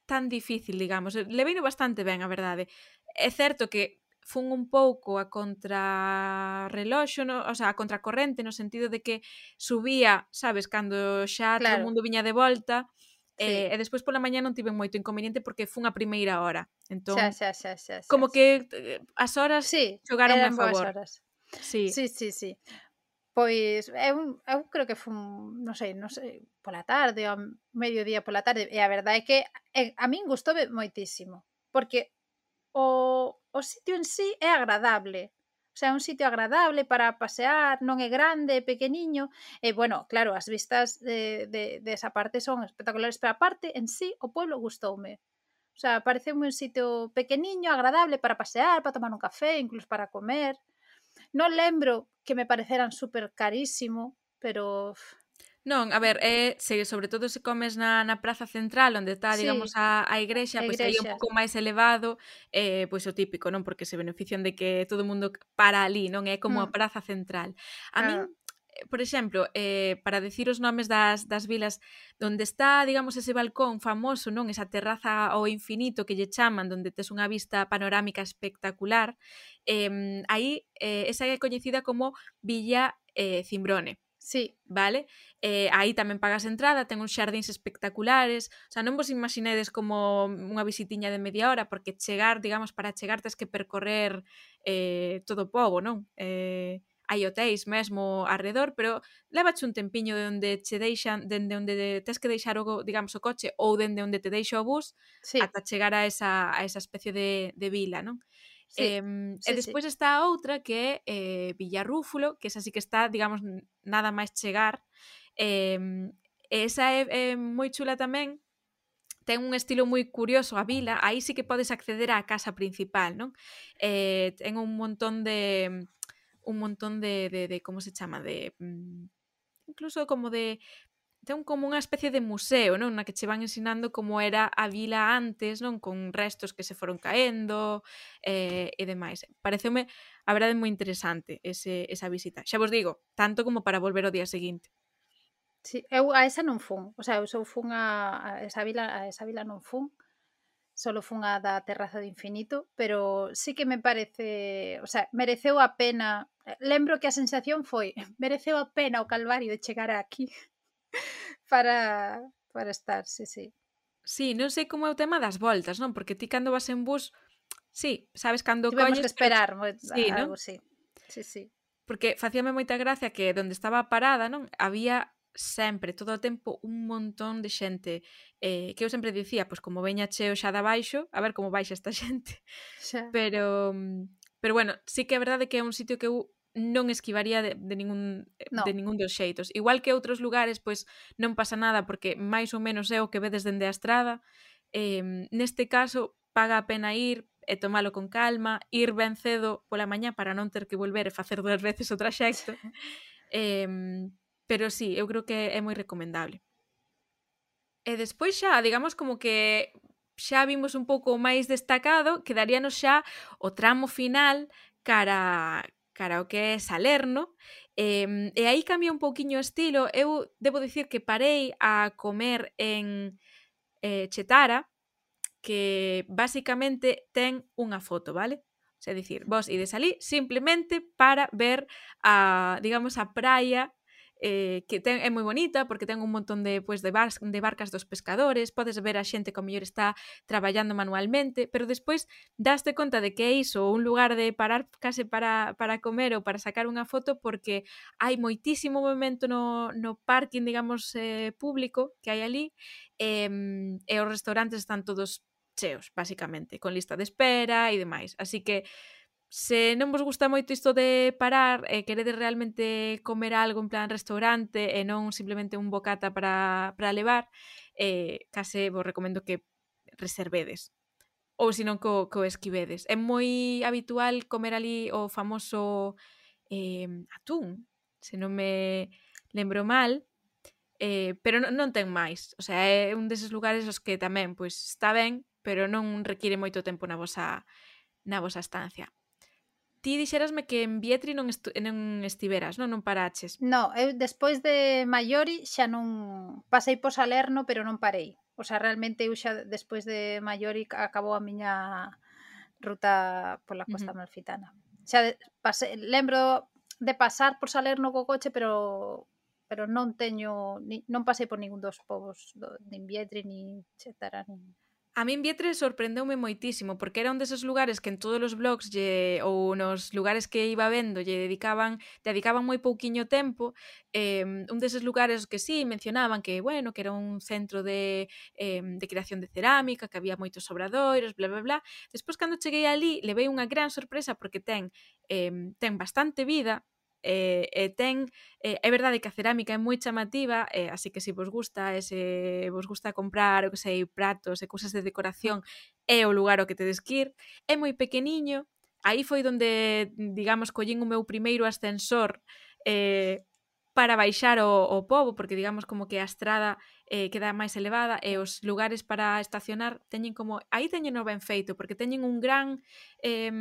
tan difícil, digamos. Eh, leveino bastante ben, a verdade. É certo que fun un pouco a contrarreloxo, no, o sea, a contracorrente no sentido de que subía, sabes, cando xa claro. todo o mundo viña de volta, Sí. E, e despois pola mañá non tiven moito inconveniente porque fun a primeira hora. Entón, xa, xa, xa, xa, xa, como que eh, as horas sí, xogaron a favor. Horas. Sí. sí, sí, sí. Pois eu, eu creo que fun, non sei, non sei, pola tarde, ao mediodía pola tarde, e a verdade é que a min gustoume moitísimo, porque o, o sitio en sí é agradable. O sea, é un sitio agradable para pasear, non é grande, é pequeniño, e eh, bueno, claro, as vistas de, de, de esa parte son espectaculares, pero parte, en sí o pueblo gustoume. O sea, parece un sitio pequeniño, agradable para pasear, para tomar un café, incluso para comer. Non lembro que me pareceran super carísimo, pero Non, a ver, é, se, sobre todo se comes na, na praza central onde está, sí. digamos, a, a igrexa, a pois aí é un pouco máis elevado, eh, pois o típico, non? Porque se benefician de que todo o mundo para ali, non? É como mm. a praza central. A claro. min por exemplo, eh, para decir os nomes das, das vilas onde está, digamos, ese balcón famoso, non esa terraza ao infinito que lle chaman, onde tes unha vista panorámica espectacular, eh, aí eh, esa é coñecida como Villa eh, Cimbrone. Sí. Vale? eh, aí tamén pagas entrada, ten uns xardins espectaculares, o sea, non vos imaginedes como unha visitiña de media hora, porque chegar, digamos, para chegar tens que percorrer eh, todo o pobo, non? Eh, hai hotéis mesmo alrededor, pero levache un tempiño de onde che deixan, dende onde tes que deixar o, digamos, o coche ou dende onde te deixa o bus sí. ata chegar a esa, a esa especie de, de vila, non? Sí, eh, sí, e despois sí. está a outra que é eh, Villarrúfulo, que esa sí que está, digamos, nada máis chegar, Eh, esa é, é moi chula tamén ten un estilo moi curioso a vila, aí sí que podes acceder á casa principal, non? Eh, ten un montón de un montón de, de, de como se chama, de mm, incluso como de ten como unha especie de museo, non? Na que che van ensinando como era a vila antes, non? Con restos que se foron caendo eh, e demais. Pareceume, a verdade, moi interesante ese, esa visita. Xa vos digo, tanto como para volver o día seguinte. Sí, eu a esa non fun, o sea, eu só fun a, a esa vila, a esa vila non fun, solo fun a da terraza do infinito, pero sí que me parece, o sea, mereceu a pena, eh, lembro que a sensación foi, mereceu a pena o calvario de chegar aquí para, para estar, sí, sí. Sí, non sei como é o tema das voltas, non? Porque ti cando vas en bus, sí, sabes cando Tivemos colles... que esperar, pero... sí, algo, ¿no? sí. Sí, sí. Porque facíame moita gracia que onde estaba parada, non? Había sempre, todo o tempo, un montón de xente eh, que eu sempre dicía, pois como veña cheo xa de baixo, a ver como baixa esta xente. Xa. Pero, pero bueno, sí que é verdade que é un sitio que eu non esquivaría de, de ningún no. de ningún dos xeitos. Igual que outros lugares, pois non pasa nada porque máis ou menos é o que vedes dende a estrada. Eh, neste caso, paga a pena ir e tomalo con calma, ir ben cedo pola mañá para non ter que volver e facer dúas veces o traxecto. eh, Pero sí, eu creo que é moi recomendable. Eh, e despois xa, digamos como que xa vimos un pouco máis destacado, quedaríanos xa o tramo final cara cara o que é Salerno, eh, e aí cambia un pouquiño o estilo. Eu debo dicir que parei a comer en eh, Chetara, que basicamente ten unha foto, vale? O sea, dicir, vos ides ali simplemente para ver a, digamos, a praia eh, que ten, é moi bonita porque ten un montón de, pues, de, bar, de barcas dos pescadores, podes ver a xente que ao mellor está traballando manualmente, pero despois daste conta de que é iso, un lugar de parar case para, para comer ou para sacar unha foto porque hai moitísimo movimento no, no parking, digamos, eh, público que hai ali eh, e os restaurantes están todos cheos, basicamente, con lista de espera e demais. Así que se non vos gusta moito isto de parar e queredes realmente comer algo en plan restaurante e non simplemente un bocata para, para levar, eh, case vos recomendo que reservedes ou senón co, co esquivedes. É moi habitual comer ali o famoso eh, atún, se non me lembro mal, eh, pero non, non ten máis. O sea, é un deses lugares os que tamén pois está ben, pero non require moito tempo na vosa na vosa estancia. Ti dixerasme que en Vietri non, estu non estiveras, non? Non paraches. No, eu despois de Maiori xa non pasei por Salerno, pero non parei. O sea, realmente eu xa despois de Maiori ca- acabou a miña ruta pola costa Ujú. malfitana. Xa de, pase, lembro de pasar por Salerno co coche, pero pero non teño ni, non pasei por ningún dos povos do, nin Vietri, nin Chetara, nin A min Vietre sorprendeume moitísimo, porque era un deses lugares que en todos os blogs lle, ou nos lugares que iba vendo lle dedicaban dedicaban moi pouquiño tempo, eh, un deses lugares que sí mencionaban que, bueno, que era un centro de, eh, de creación de cerámica, que había moitos obradoiros, bla, bla, bla. Despois, cando cheguei ali, levei unha gran sorpresa porque ten, eh, ten bastante vida, eh, e ten eh, é verdade que a cerámica é moi chamativa, eh, así que se vos gusta, e se vos gusta comprar, o que sei, pratos e cousas de decoración, é o lugar o que tedes que ir. É moi pequeniño, aí foi onde, digamos, collín o meu primeiro ascensor eh, para baixar o, o pobo, porque digamos como que a estrada eh, queda máis elevada e os lugares para estacionar teñen como... Aí teñen o ben feito, porque teñen un gran... Eh,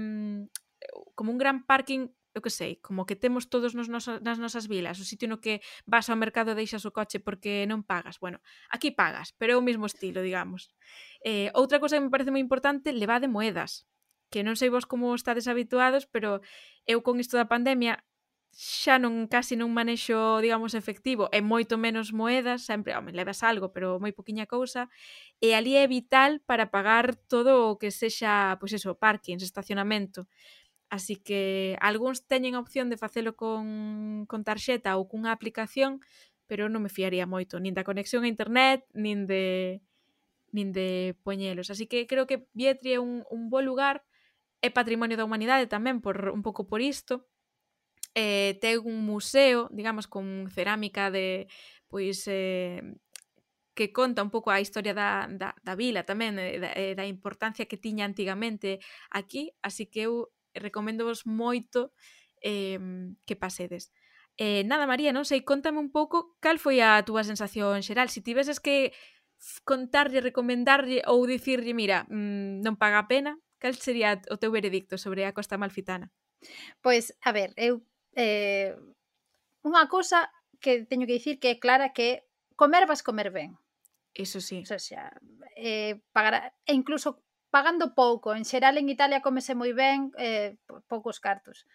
como un gran parking eu que sei, como que temos todos nos noso, nas nosas vilas, o sitio no que vas ao mercado e deixas o coche porque non pagas. Bueno, aquí pagas, pero é o mesmo estilo, digamos. Eh, outra cosa que me parece moi importante, levade moedas que non sei vos como estades habituados, pero eu con isto da pandemia xa non casi non manexo, digamos, efectivo, e moito menos moedas, sempre, home, levas algo, pero moi poquiña cousa, e ali é vital para pagar todo o que sexa, pois eso, parkings, estacionamento. Así que algúns teñen a opción de facelo con, con tarxeta ou cunha aplicación, pero non me fiaría moito, nin da conexión a internet, nin de nin de poñelos. Así que creo que Vietri é un, un bo lugar, é patrimonio da humanidade tamén por un pouco por isto. Eh, ten un museo, digamos, con cerámica de pois eh, que conta un pouco a historia da, da, da vila tamén, eh, da, eh, da importancia que tiña antigamente aquí, así que eu recomendo vos moito eh, que pasedes. Eh, nada, María, non sei, contame un pouco cal foi a túa sensación xeral. Se si tiveses que contarlle, recomendarlle ou dicirlle, mira, mmm, non paga a pena, cal sería o teu veredicto sobre a Costa Malfitana? Pois, a ver, eu... Eh, unha cousa que teño que dicir que é clara que comer vas comer ben. Iso sí. O sea, eh, pagar, e incluso pagando pouco. En xeral en Italia cómese moi ben eh, poucos cartos.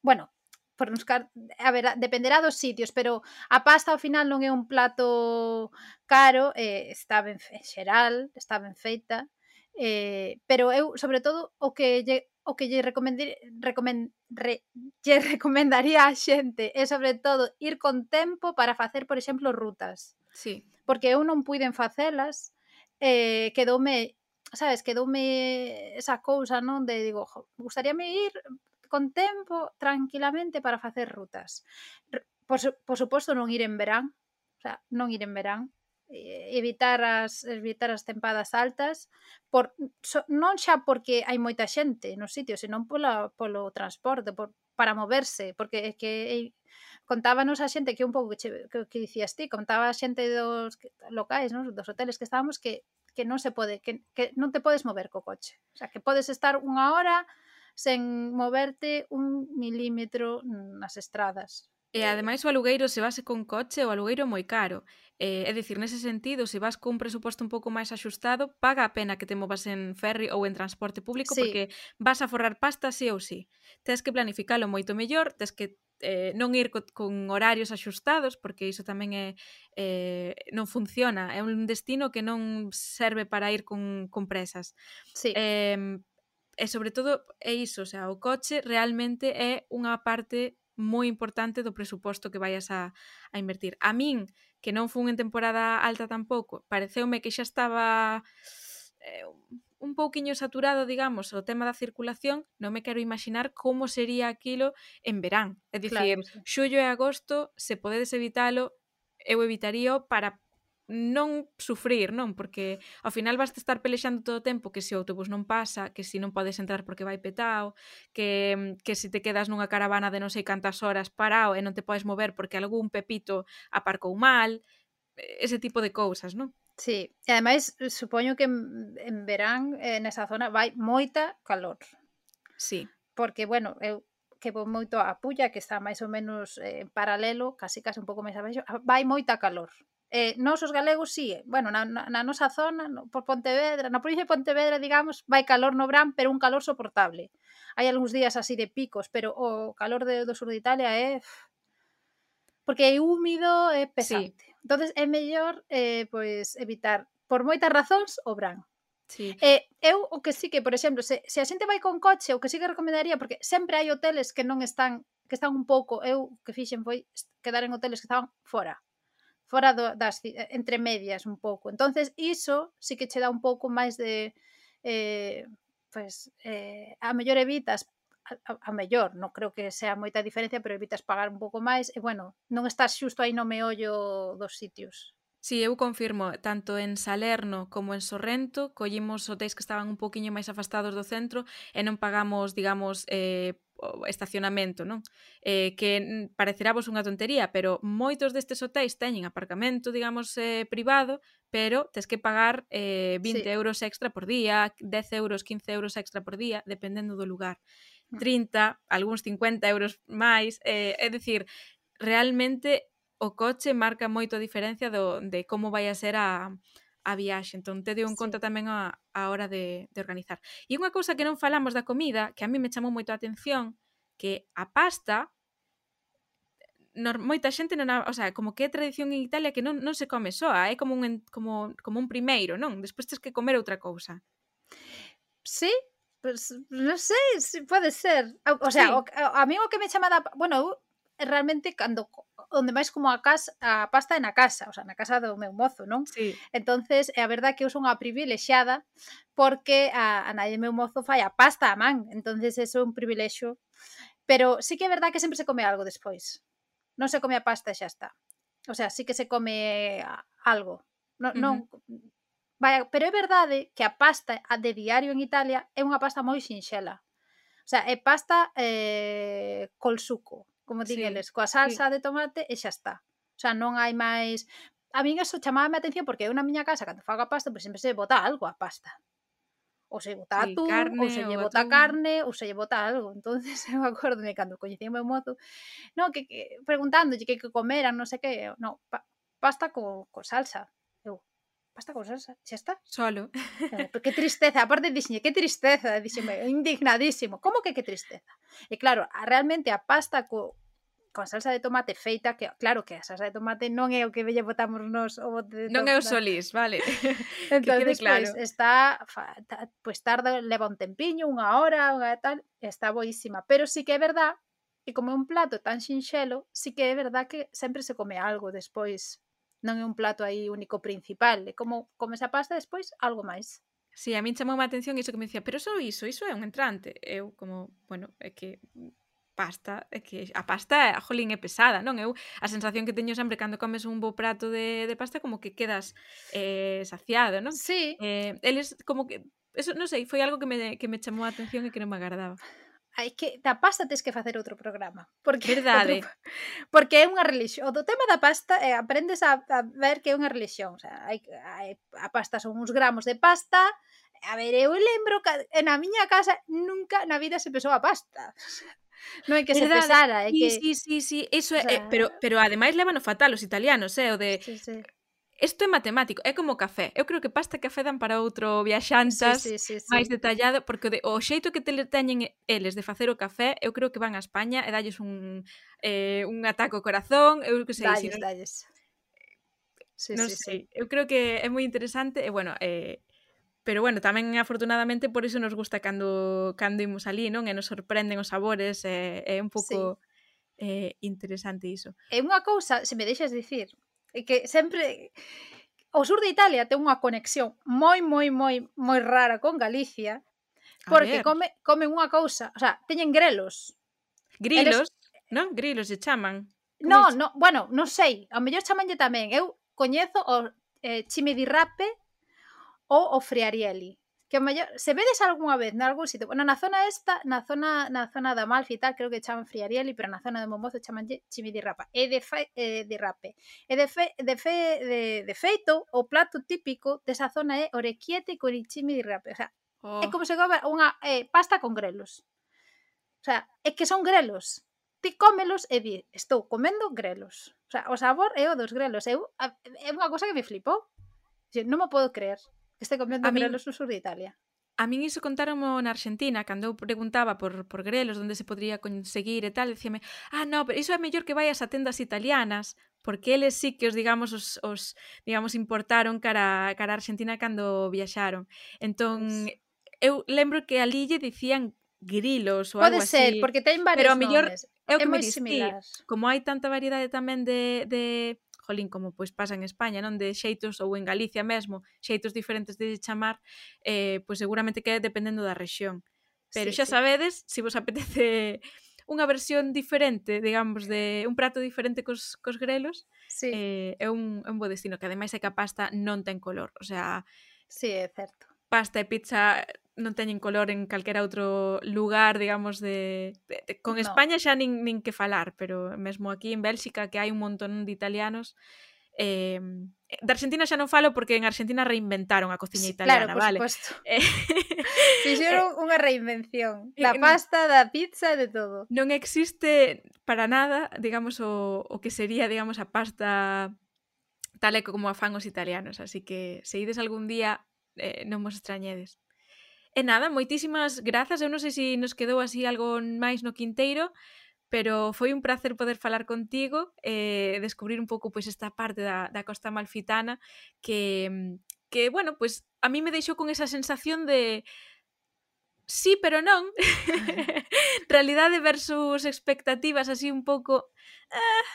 Bueno, por uns car... a ver, dependerá dos sitios, pero a pasta ao final non é un plato caro, eh, está ben fe... en xeral, está ben feita, eh, pero eu sobre todo o que lle o que lle, recomendir, re, lle recomendaría a xente é sobre todo ir con tempo para facer, por exemplo, rutas. Sí. Porque eu non puiden facelas, eh, quedoume sabes, quedoume esa cousa, non, de digo, jo, gustaríame ir con tempo tranquilamente para facer rutas. Por, por suposto non ir en verán, o sea, non ir en verán, eh, evitar as evitar as tempadas altas por so, non xa porque hai moita xente nos sitios, senón pola polo transporte, por para moverse, porque é que é, contábanos a xente que un pouco que, que, que dicías ti, contaba a xente dos locais, non? dos hoteles que estábamos que que non se pode, que, que non te podes mover co coche. O sea, que podes estar unha hora sen moverte un milímetro nas estradas. E eh, ademais o alugueiro se base con coche, o alugueiro moi caro. Eh, é dicir, nese sentido, se vas cun presuposto un pouco máis axustado, paga a pena que te movas en ferry ou en transporte público sí. porque vas a forrar pasta sí ou sí. Tens que planificalo moito mellor, tens que eh, non ir co, con horarios axustados porque iso tamén é eh, non funciona, é un destino que non serve para ir con, con presas. Sí. Eh, e sobre todo é iso, o, sea, o coche realmente é unha parte moi importante do presuposto que vayas a, a invertir. A min, que non fun en temporada alta tampouco, pareceume que xa estaba eh, un pouquiño saturado, digamos, o tema da circulación, non me quero imaginar como sería aquilo en verán. É dicir, claro, sí. xullo e agosto, se podedes evitalo, eu evitaría para non sufrir, non? Porque ao final vas estar pelexando todo o tempo que se o autobús non pasa, que se non podes entrar porque vai petao, que, que se te quedas nunha caravana de non sei cantas horas parao e non te podes mover porque algún pepito aparcou mal, ese tipo de cousas, non? Sí, e ademais supoño que en, en verán eh, nesa zona vai moita calor. Sí. Porque, bueno, eu que vou moito a Pulla, que está máis ou menos eh, en paralelo, casi casi un pouco máis abaixo, vai moita calor. Eh, nós os galegos si, sí, bueno, na, na, na nosa zona, no, por Pontevedra, na provincia de Pontevedra, digamos, vai calor no verán, pero un calor soportable. Hai algúns días así de picos, pero o calor de, do sur de Italia é porque é húmido, é pesante. Sí. Entonces é mellor eh, pois evitar por moitas razóns o verán. Sí. Eh, eu o que sí que, por exemplo, se, se a xente vai con coche, o que sí que recomendaría, porque sempre hai hoteles que non están que están un pouco, eu que fixen foi quedar en hoteles que estaban fora fora do, das eh, entre medias un pouco. Entonces iso sí que che dá un pouco máis de eh, pues, eh, a mellor evitas a, a mellor, non creo que sea moita diferencia, pero evitas pagar un pouco máis e bueno, non estás xusto aí no meollo dos sitios. Si, sí, eu confirmo, tanto en Salerno como en Sorrento collimos hotéis que estaban un poquinho máis afastados do centro e non pagamos, digamos, eh, o estacionamento, non? Eh, que parecerá vos unha tontería, pero moitos destes hotéis teñen aparcamento, digamos, eh, privado, pero tes que pagar eh, 20 sí. euros extra por día, 10 euros, 15 euros extra por día, dependendo do lugar. Ah. 30, algúns 50 euros máis, eh, é dicir, realmente o coche marca moito a diferencia do, de como vai a ser a, a viaxe, entón tede en conta tamén a, a hora de, de organizar. E unha cousa que non falamos da comida, que a mí me chamou moito a atención, que a pasta nor, moita xente non, a, o sea, como que é tradición en Italia que non, non se come soa, é como un como como un primeiro, non? Despois tens que comer outra cousa. Sí, pues, non sei, sí, pode ser. O, o sea, sí. o, a mí o que me chama da, bueno, realmente cando onde máis como a, casa, a pasta é na casa, o sea, na casa do meu mozo, non? Sí. Entonces, é a verdad que eu son a privilexiada porque a, a nai meu mozo fai a pasta a man, entonces eso é un privilexio. Pero sí que é verdad que sempre se come algo despois. Non se come a pasta e xa está. O sea, sí que se come algo. Non, uh -huh. non Vaya, pero é verdade que a pasta de diario en Italia é unha pasta moi sinxela. O sea, é pasta eh, col suco como ti sí, eles, coa salsa sí. de tomate e xa está. O sea, non hai máis... A min eso chamaba a atención porque eu na miña casa, cando fago a pasta, pois sempre se bota algo a pasta. Ou se bota sí, atún, carne, ou se lle bota atún. carne, ou se lle bota algo. entonces eu acordome cando coñecí o meu mozo, no, que, que preguntándolle que, que comeran, non sei que, no, pa, pasta co, co salsa pasta con salsa, xa está. Solo. Pero que tristeza, aparte dixenlle, que tristeza, dixenme, indignadísimo, como que que tristeza? E claro, realmente a pasta co, con salsa de tomate feita, que claro que a salsa de tomate non é o que velle botamos nos o bote de Non é o solís, vale. Entonces, que claro. pois, está pues tarda, leva un tempiño, unha hora, unha tal, está boísima, pero sí que é verdad que como é un plato tan sinxelo, sí que é verdad que sempre se come algo despois non é un plato aí único principal, é como comes a pasta despois algo máis. Sí, a min chamou a atención iso que me dicía, pero só iso, iso é un entrante. Eu como, bueno, é que pasta, é que a pasta, jolín, é pesada, non? Eu a sensación que teño sempre cando comes un bo prato de, de pasta como que quedas eh, saciado, non? Sí. Eh, eles como que, eso, non sei, foi algo que me, que me chamou a atención e que non me agardaba hai que da pasta tes que facer outro programa, porque Verdade. Outro, porque é unha religión. O do tema da pasta é aprendes a, a ver que é unha religión, o sea, hai, hai, a pasta son uns gramos de pasta, a ver, eu lembro que na miña casa nunca na vida se pesou a pasta. Non é que Verdade. se pesara, é sí, que... Sí, sí, sí, eso é, o sea... pero, pero ademais levan no fatal os italianos, eh, o de... Sí, sí Isto é matemático, é como café. Eu creo que pasta e café dan para outro viaxantas sí, sí, sí, sí. máis detallado, porque de, o xeito que te teñen eles de facer o café, eu creo que van a España e dalles un, eh, un ataque ao corazón, eu que sei. Dalles, si non... dalles. Sí, non sí, sei, sí. eu creo que é moi interesante e bueno, eh, pero bueno, tamén afortunadamente por iso nos gusta cando cando imos ali, non? E nos sorprenden os sabores, é, é un pouco sí. eh, interesante iso. É unha cousa, se me deixas dicir, que sempre o sur de Italia ten unha conexión moi moi moi moi rara con Galicia porque come, comen unha cousa, o sea, teñen grelos. Grilos, non? Grilos se chaman. No, no, bueno, non sei, ao mellor chamanlle tamén. Eu coñezo o eh, chimidirrape ou o friarieli que a maior, se vedes algunha vez nalgún sitio, bueno, na zona esta, na zona na zona da Malfi e tal, creo que chaman Friarieli, pero na zona de Mombozo chamanlle Rapa. E de fe, eh, de rape. E de fe, de fe de, de feito, o plato típico desa zona é orequiete con cime di rape. O sea, oh. é como se come unha eh, pasta con grelos. O sea, é que son grelos. Ti cómelos e di, estou comendo grelos. O sea, o sabor é o dos grelos. É, é unha cosa que me flipou. Non me podo creer. Este convento min... Grelos no sur de Italia. A min iso contaronmo na Argentina, cando eu preguntaba por, por grelos, onde se podría conseguir e tal, dicíame, ah, no, pero iso é mellor que vayas a tendas italianas, porque eles sí que os, digamos, os, os digamos, importaron cara, cara a Argentina cando viaxaron. Entón, pues... eu lembro que ali lle dicían grilos ou Pode algo así. Pode ser, porque ten varios pero a mellor, nomes. É, o que é moi similar. Como hai tanta variedade tamén de, de jolín, como pois pasa en España, non de xeitos ou en Galicia mesmo, xeitos diferentes de chamar, eh, pois seguramente que é dependendo da rexión. Pero sí, xa sí. sabedes, se si vos apetece unha versión diferente, digamos, de un prato diferente cos, cos grelos, sí. eh, é, un, é un bo destino, que ademais é que a pasta non ten color, o sea... Sí, é certo. Pasta e pizza non teñen color en calquera outro lugar, digamos, de, de, de con no. España xa nin, nin que falar, pero mesmo aquí en Bélxica que hai un montón de italianos eh, de Argentina xa non falo porque en Argentina reinventaron a cociña italiana, claro, por vale? Supuesto. Eh, Fixeron eh, unha reinvención eh, da pasta, da pizza e de todo. Non existe para nada, digamos, o, o que sería, digamos, a pasta tal e como a fan os italianos, así que se ides algún día eh, non vos extrañedes. E nada, moitísimas grazas. Eu non sei se nos quedou así algo máis no quinteiro, pero foi un placer poder falar contigo e eh, descubrir un pouco pois esta parte da, da costa malfitana que, que bueno, pois a mí me deixou con esa sensación de sí, pero non realidade versus expectativas así un pouco ah,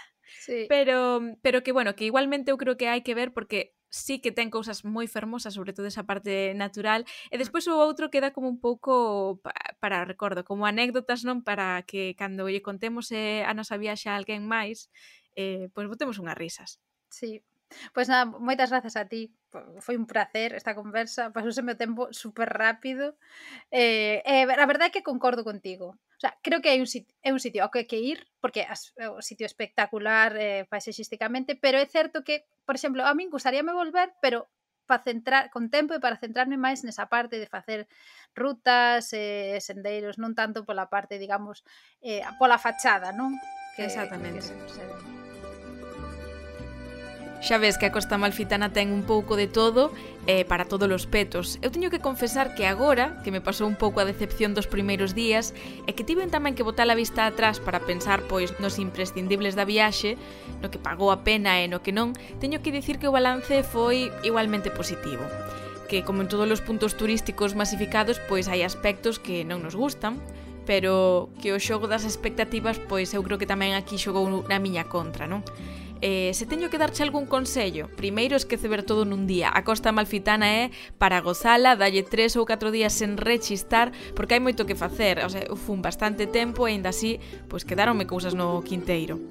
sí. pero, pero que bueno, que igualmente eu creo que hai que ver porque sí que ten cousas moi fermosas, sobre todo esa parte natural, e despois o outro queda como un pouco pa, para recordo, como anécdotas, non? Para que cando lle contemos eh, a nosa viaxe a alguén máis, eh, pois botemos unhas risas. Sí. Pois nada, moitas grazas a ti foi un placer esta conversa, pasouseme o tempo super rápido. Eh, eh, a verdade é que concordo contigo. O sea, creo que hai un sitio, é un sitio ao que hai que ir, porque as, é un sitio espectacular eh, paisaxísticamente, pero é certo que, por exemplo, a min gustaríame volver, pero para centrar con tempo e para centrarme máis nesa parte de facer rutas, eh, sendeiros, non tanto pola parte, digamos, eh, pola fachada, non? Que, Exactamente. Que se, se, Xa ves que a Costa Malfitana ten un pouco de todo eh, para todos os petos. Eu teño que confesar que agora, que me pasou un pouco a decepción dos primeiros días, e que tiven tamén que botar a vista atrás para pensar pois nos imprescindibles da viaxe, no que pagou a pena e no que non, teño que dicir que o balance foi igualmente positivo que como en todos os puntos turísticos masificados, pois hai aspectos que non nos gustan, pero que o xogo das expectativas, pois eu creo que tamén aquí xogou na miña contra, non? Eh, se teño que darche algún consello, primeiro esquece ver todo nun día. A costa malfitana é para gozala, dalle tres ou catro días sen rechistar, porque hai moito que facer. O sea, fun bastante tempo e ainda así, pois quedaronme cousas no quinteiro.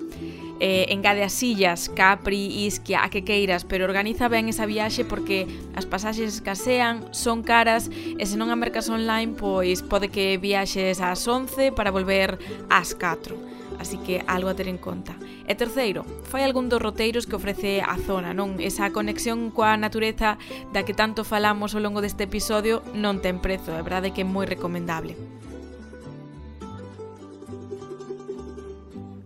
Eh, engade as sillas, Capri, Isquia, a que queiras, pero organiza ben esa viaxe porque as pasaxes escasean, son caras e se non a mercas online, pois pode que viaxes ás 11 para volver ás 4 así que algo a ter en conta. E terceiro, fai algún dos roteiros que ofrece a zona, non? Esa conexión coa natureza da que tanto falamos ao longo deste episodio non ten prezo, é verdade que é moi recomendable.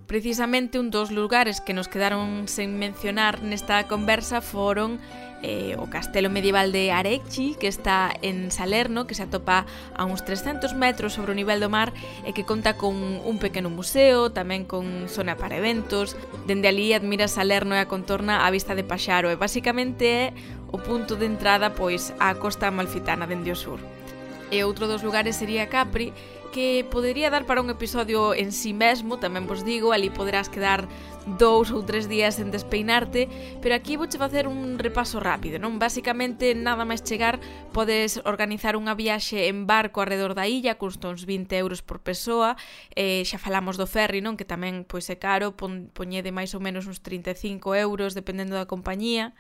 Precisamente un dos lugares que nos quedaron sen mencionar nesta conversa foron eh, o castelo medieval de Arecchi, que está en Salerno, que se atopa a uns 300 metros sobre o nivel do mar e que conta con un pequeno museo, tamén con zona para eventos. Dende ali admira Salerno e a contorna a vista de Paxaro e basicamente é o punto de entrada pois á costa amalfitana dende o sur. E outro dos lugares sería Capri, que podería dar para un episodio en sí mesmo, tamén vos digo, ali poderás quedar dous ou tres días sen despeinarte, pero aquí vouche facer un repaso rápido, non? Basicamente, nada máis chegar, podes organizar unha viaxe en barco alrededor da illa, custa uns 20 euros por persoa, eh, xa falamos do ferry, non? Que tamén pois é caro, pon, poñede máis ou menos uns 35 euros, dependendo da compañía,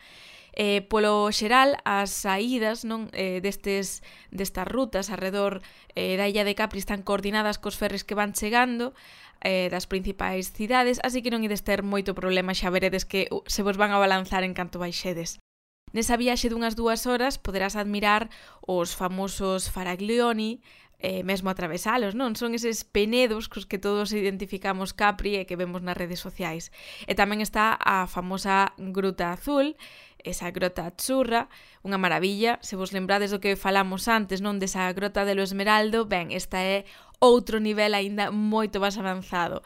Eh, polo xeral, as saídas non eh, destes, destas rutas arredor eh, da Illa de Capri están coordinadas cos ferres que van chegando eh, das principais cidades, así que non ides ter moito problema xa veredes que uh, se vos van a balanzar en canto baixedes. Nesa viaxe dunhas dúas horas poderás admirar os famosos faraglioni, eh, mesmo atravesalos, non? Son eses penedos cos que todos identificamos Capri e que vemos nas redes sociais. E tamén está a famosa Gruta Azul, esa grota churra, unha maravilla, se vos lembrades do que falamos antes, non desa grota de lo Esmeraldo, ben, esta é outro nivel aínda moito máis avanzado.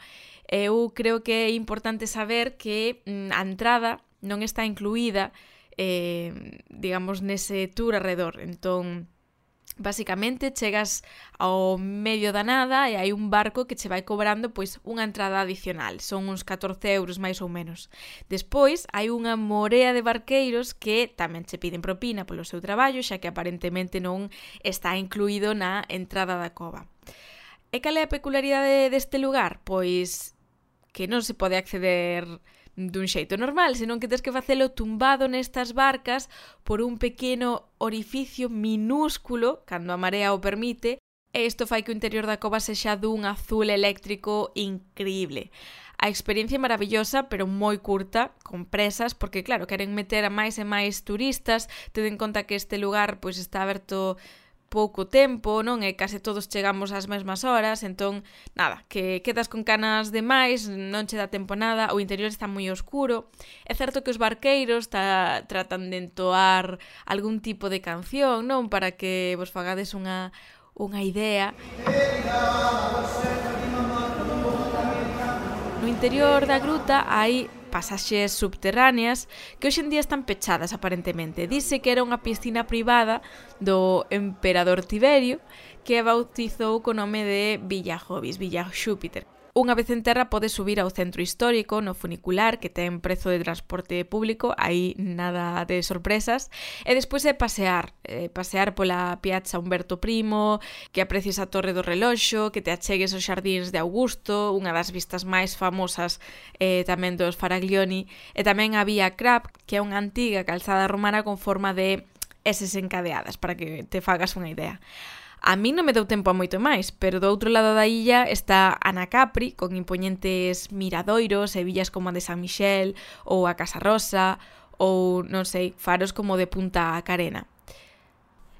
Eh, eu creo que é importante saber que mm, a entrada non está incluída, eh, digamos, nese tour arredor, entón Basicamente chegas ao medio da nada e hai un barco que che vai cobrando pois unha entrada adicional, son uns 14 euros máis ou menos. Despois hai unha morea de barqueiros que tamén che piden propina polo seu traballo, xa que aparentemente non está incluído na entrada da cova. E cal é a peculiaridade deste lugar? Pois que non se pode acceder dun xeito normal, senón que tens que facelo tumbado nestas barcas por un pequeno orificio minúsculo, cando a marea o permite, e isto fai que o interior da cova sexa dun azul eléctrico increíble. A experiencia é maravillosa, pero moi curta, con presas, porque claro, queren meter a máis e máis turistas, ten en conta que este lugar pois está aberto pouco tempo, non? E case todos chegamos ás mesmas horas, entón, nada, que quedas con canas demais, non che dá tempo nada, o interior está moi oscuro. É certo que os barqueiros ta, tratan de entoar algún tipo de canción, non? Para que vos fagades unha, unha idea. No interior da gruta hai pasaxes subterráneas que hoxe en día están pechadas aparentemente. Dice que era unha piscina privada do emperador Tiberio que bautizou co nome de Villa Jovis, Villa Xúpiter. Unha vez en terra podes subir ao centro histórico no funicular que ten prezo de transporte público, aí nada de sorpresas, e despois é pasear, eh, pasear pola Piazza Humberto Primo, que aprecies a Torre do Reloxo, que te achegues aos xardíns de Augusto, unha das vistas máis famosas eh, tamén dos Faraglioni, e tamén a Via Crab, que é unha antiga calzada romana con forma de S encadeadas, para que te fagas unha idea. A mí non me deu tempo a moito máis, pero do outro lado da illa está Anacapri, con impoñentes miradoiros e villas como a de San Mixel, ou a Casa Rosa, ou, non sei, faros como de Punta a Carena.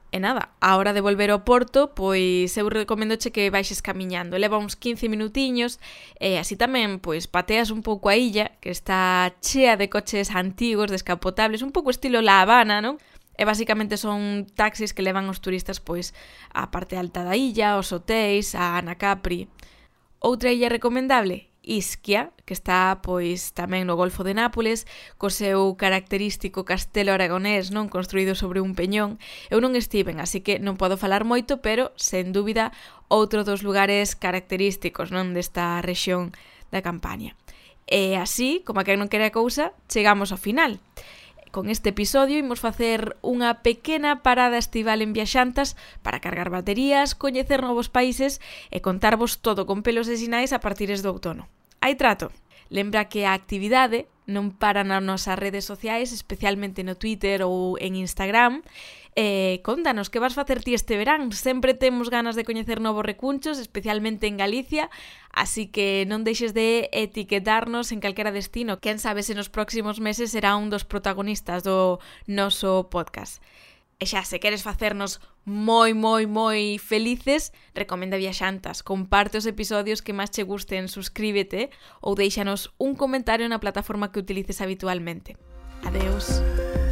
E nada, a hora de volver ao Porto, pois eu recomendoche que baixes camiñando. Leva uns 15 minutiños e así tamén pois pateas un pouco a illa, que está chea de coches antigos, descapotables, un pouco estilo La Habana, non? E basicamente son taxis que levan os turistas pois á parte alta da illa, aos hotéis, a Anacapri. Outra illa recomendable, Isquia, que está pois tamén no Golfo de Nápoles, co seu característico castelo aragonés, non construído sobre un peñón. Eu non estiven, así que non podo falar moito, pero sen dúbida outro dos lugares característicos, non desta rexión da Campaña. E así, como a quen non quere a cousa, chegamos ao final. Con este episodio imos facer unha pequena parada estival en viaxantas para cargar baterías, coñecer novos países e contarvos todo con pelos e sinais a partires do outono. Hai trato. Lembra que a actividade non para nas nosas redes sociais, especialmente no Twitter ou en Instagram, Eh, contanos, que vas facer ti este verán? Sempre temos ganas de coñecer novos recunchos, especialmente en Galicia, así que non deixes de etiquetarnos en calquera destino. Quen sabe se nos próximos meses será un dos protagonistas do noso podcast. E xa, se queres facernos moi, moi, moi felices, recomenda viaxantas, comparte os episodios que máis che gusten, suscríbete ou deixanos un comentario na plataforma que utilices habitualmente. Adeus. Adeus.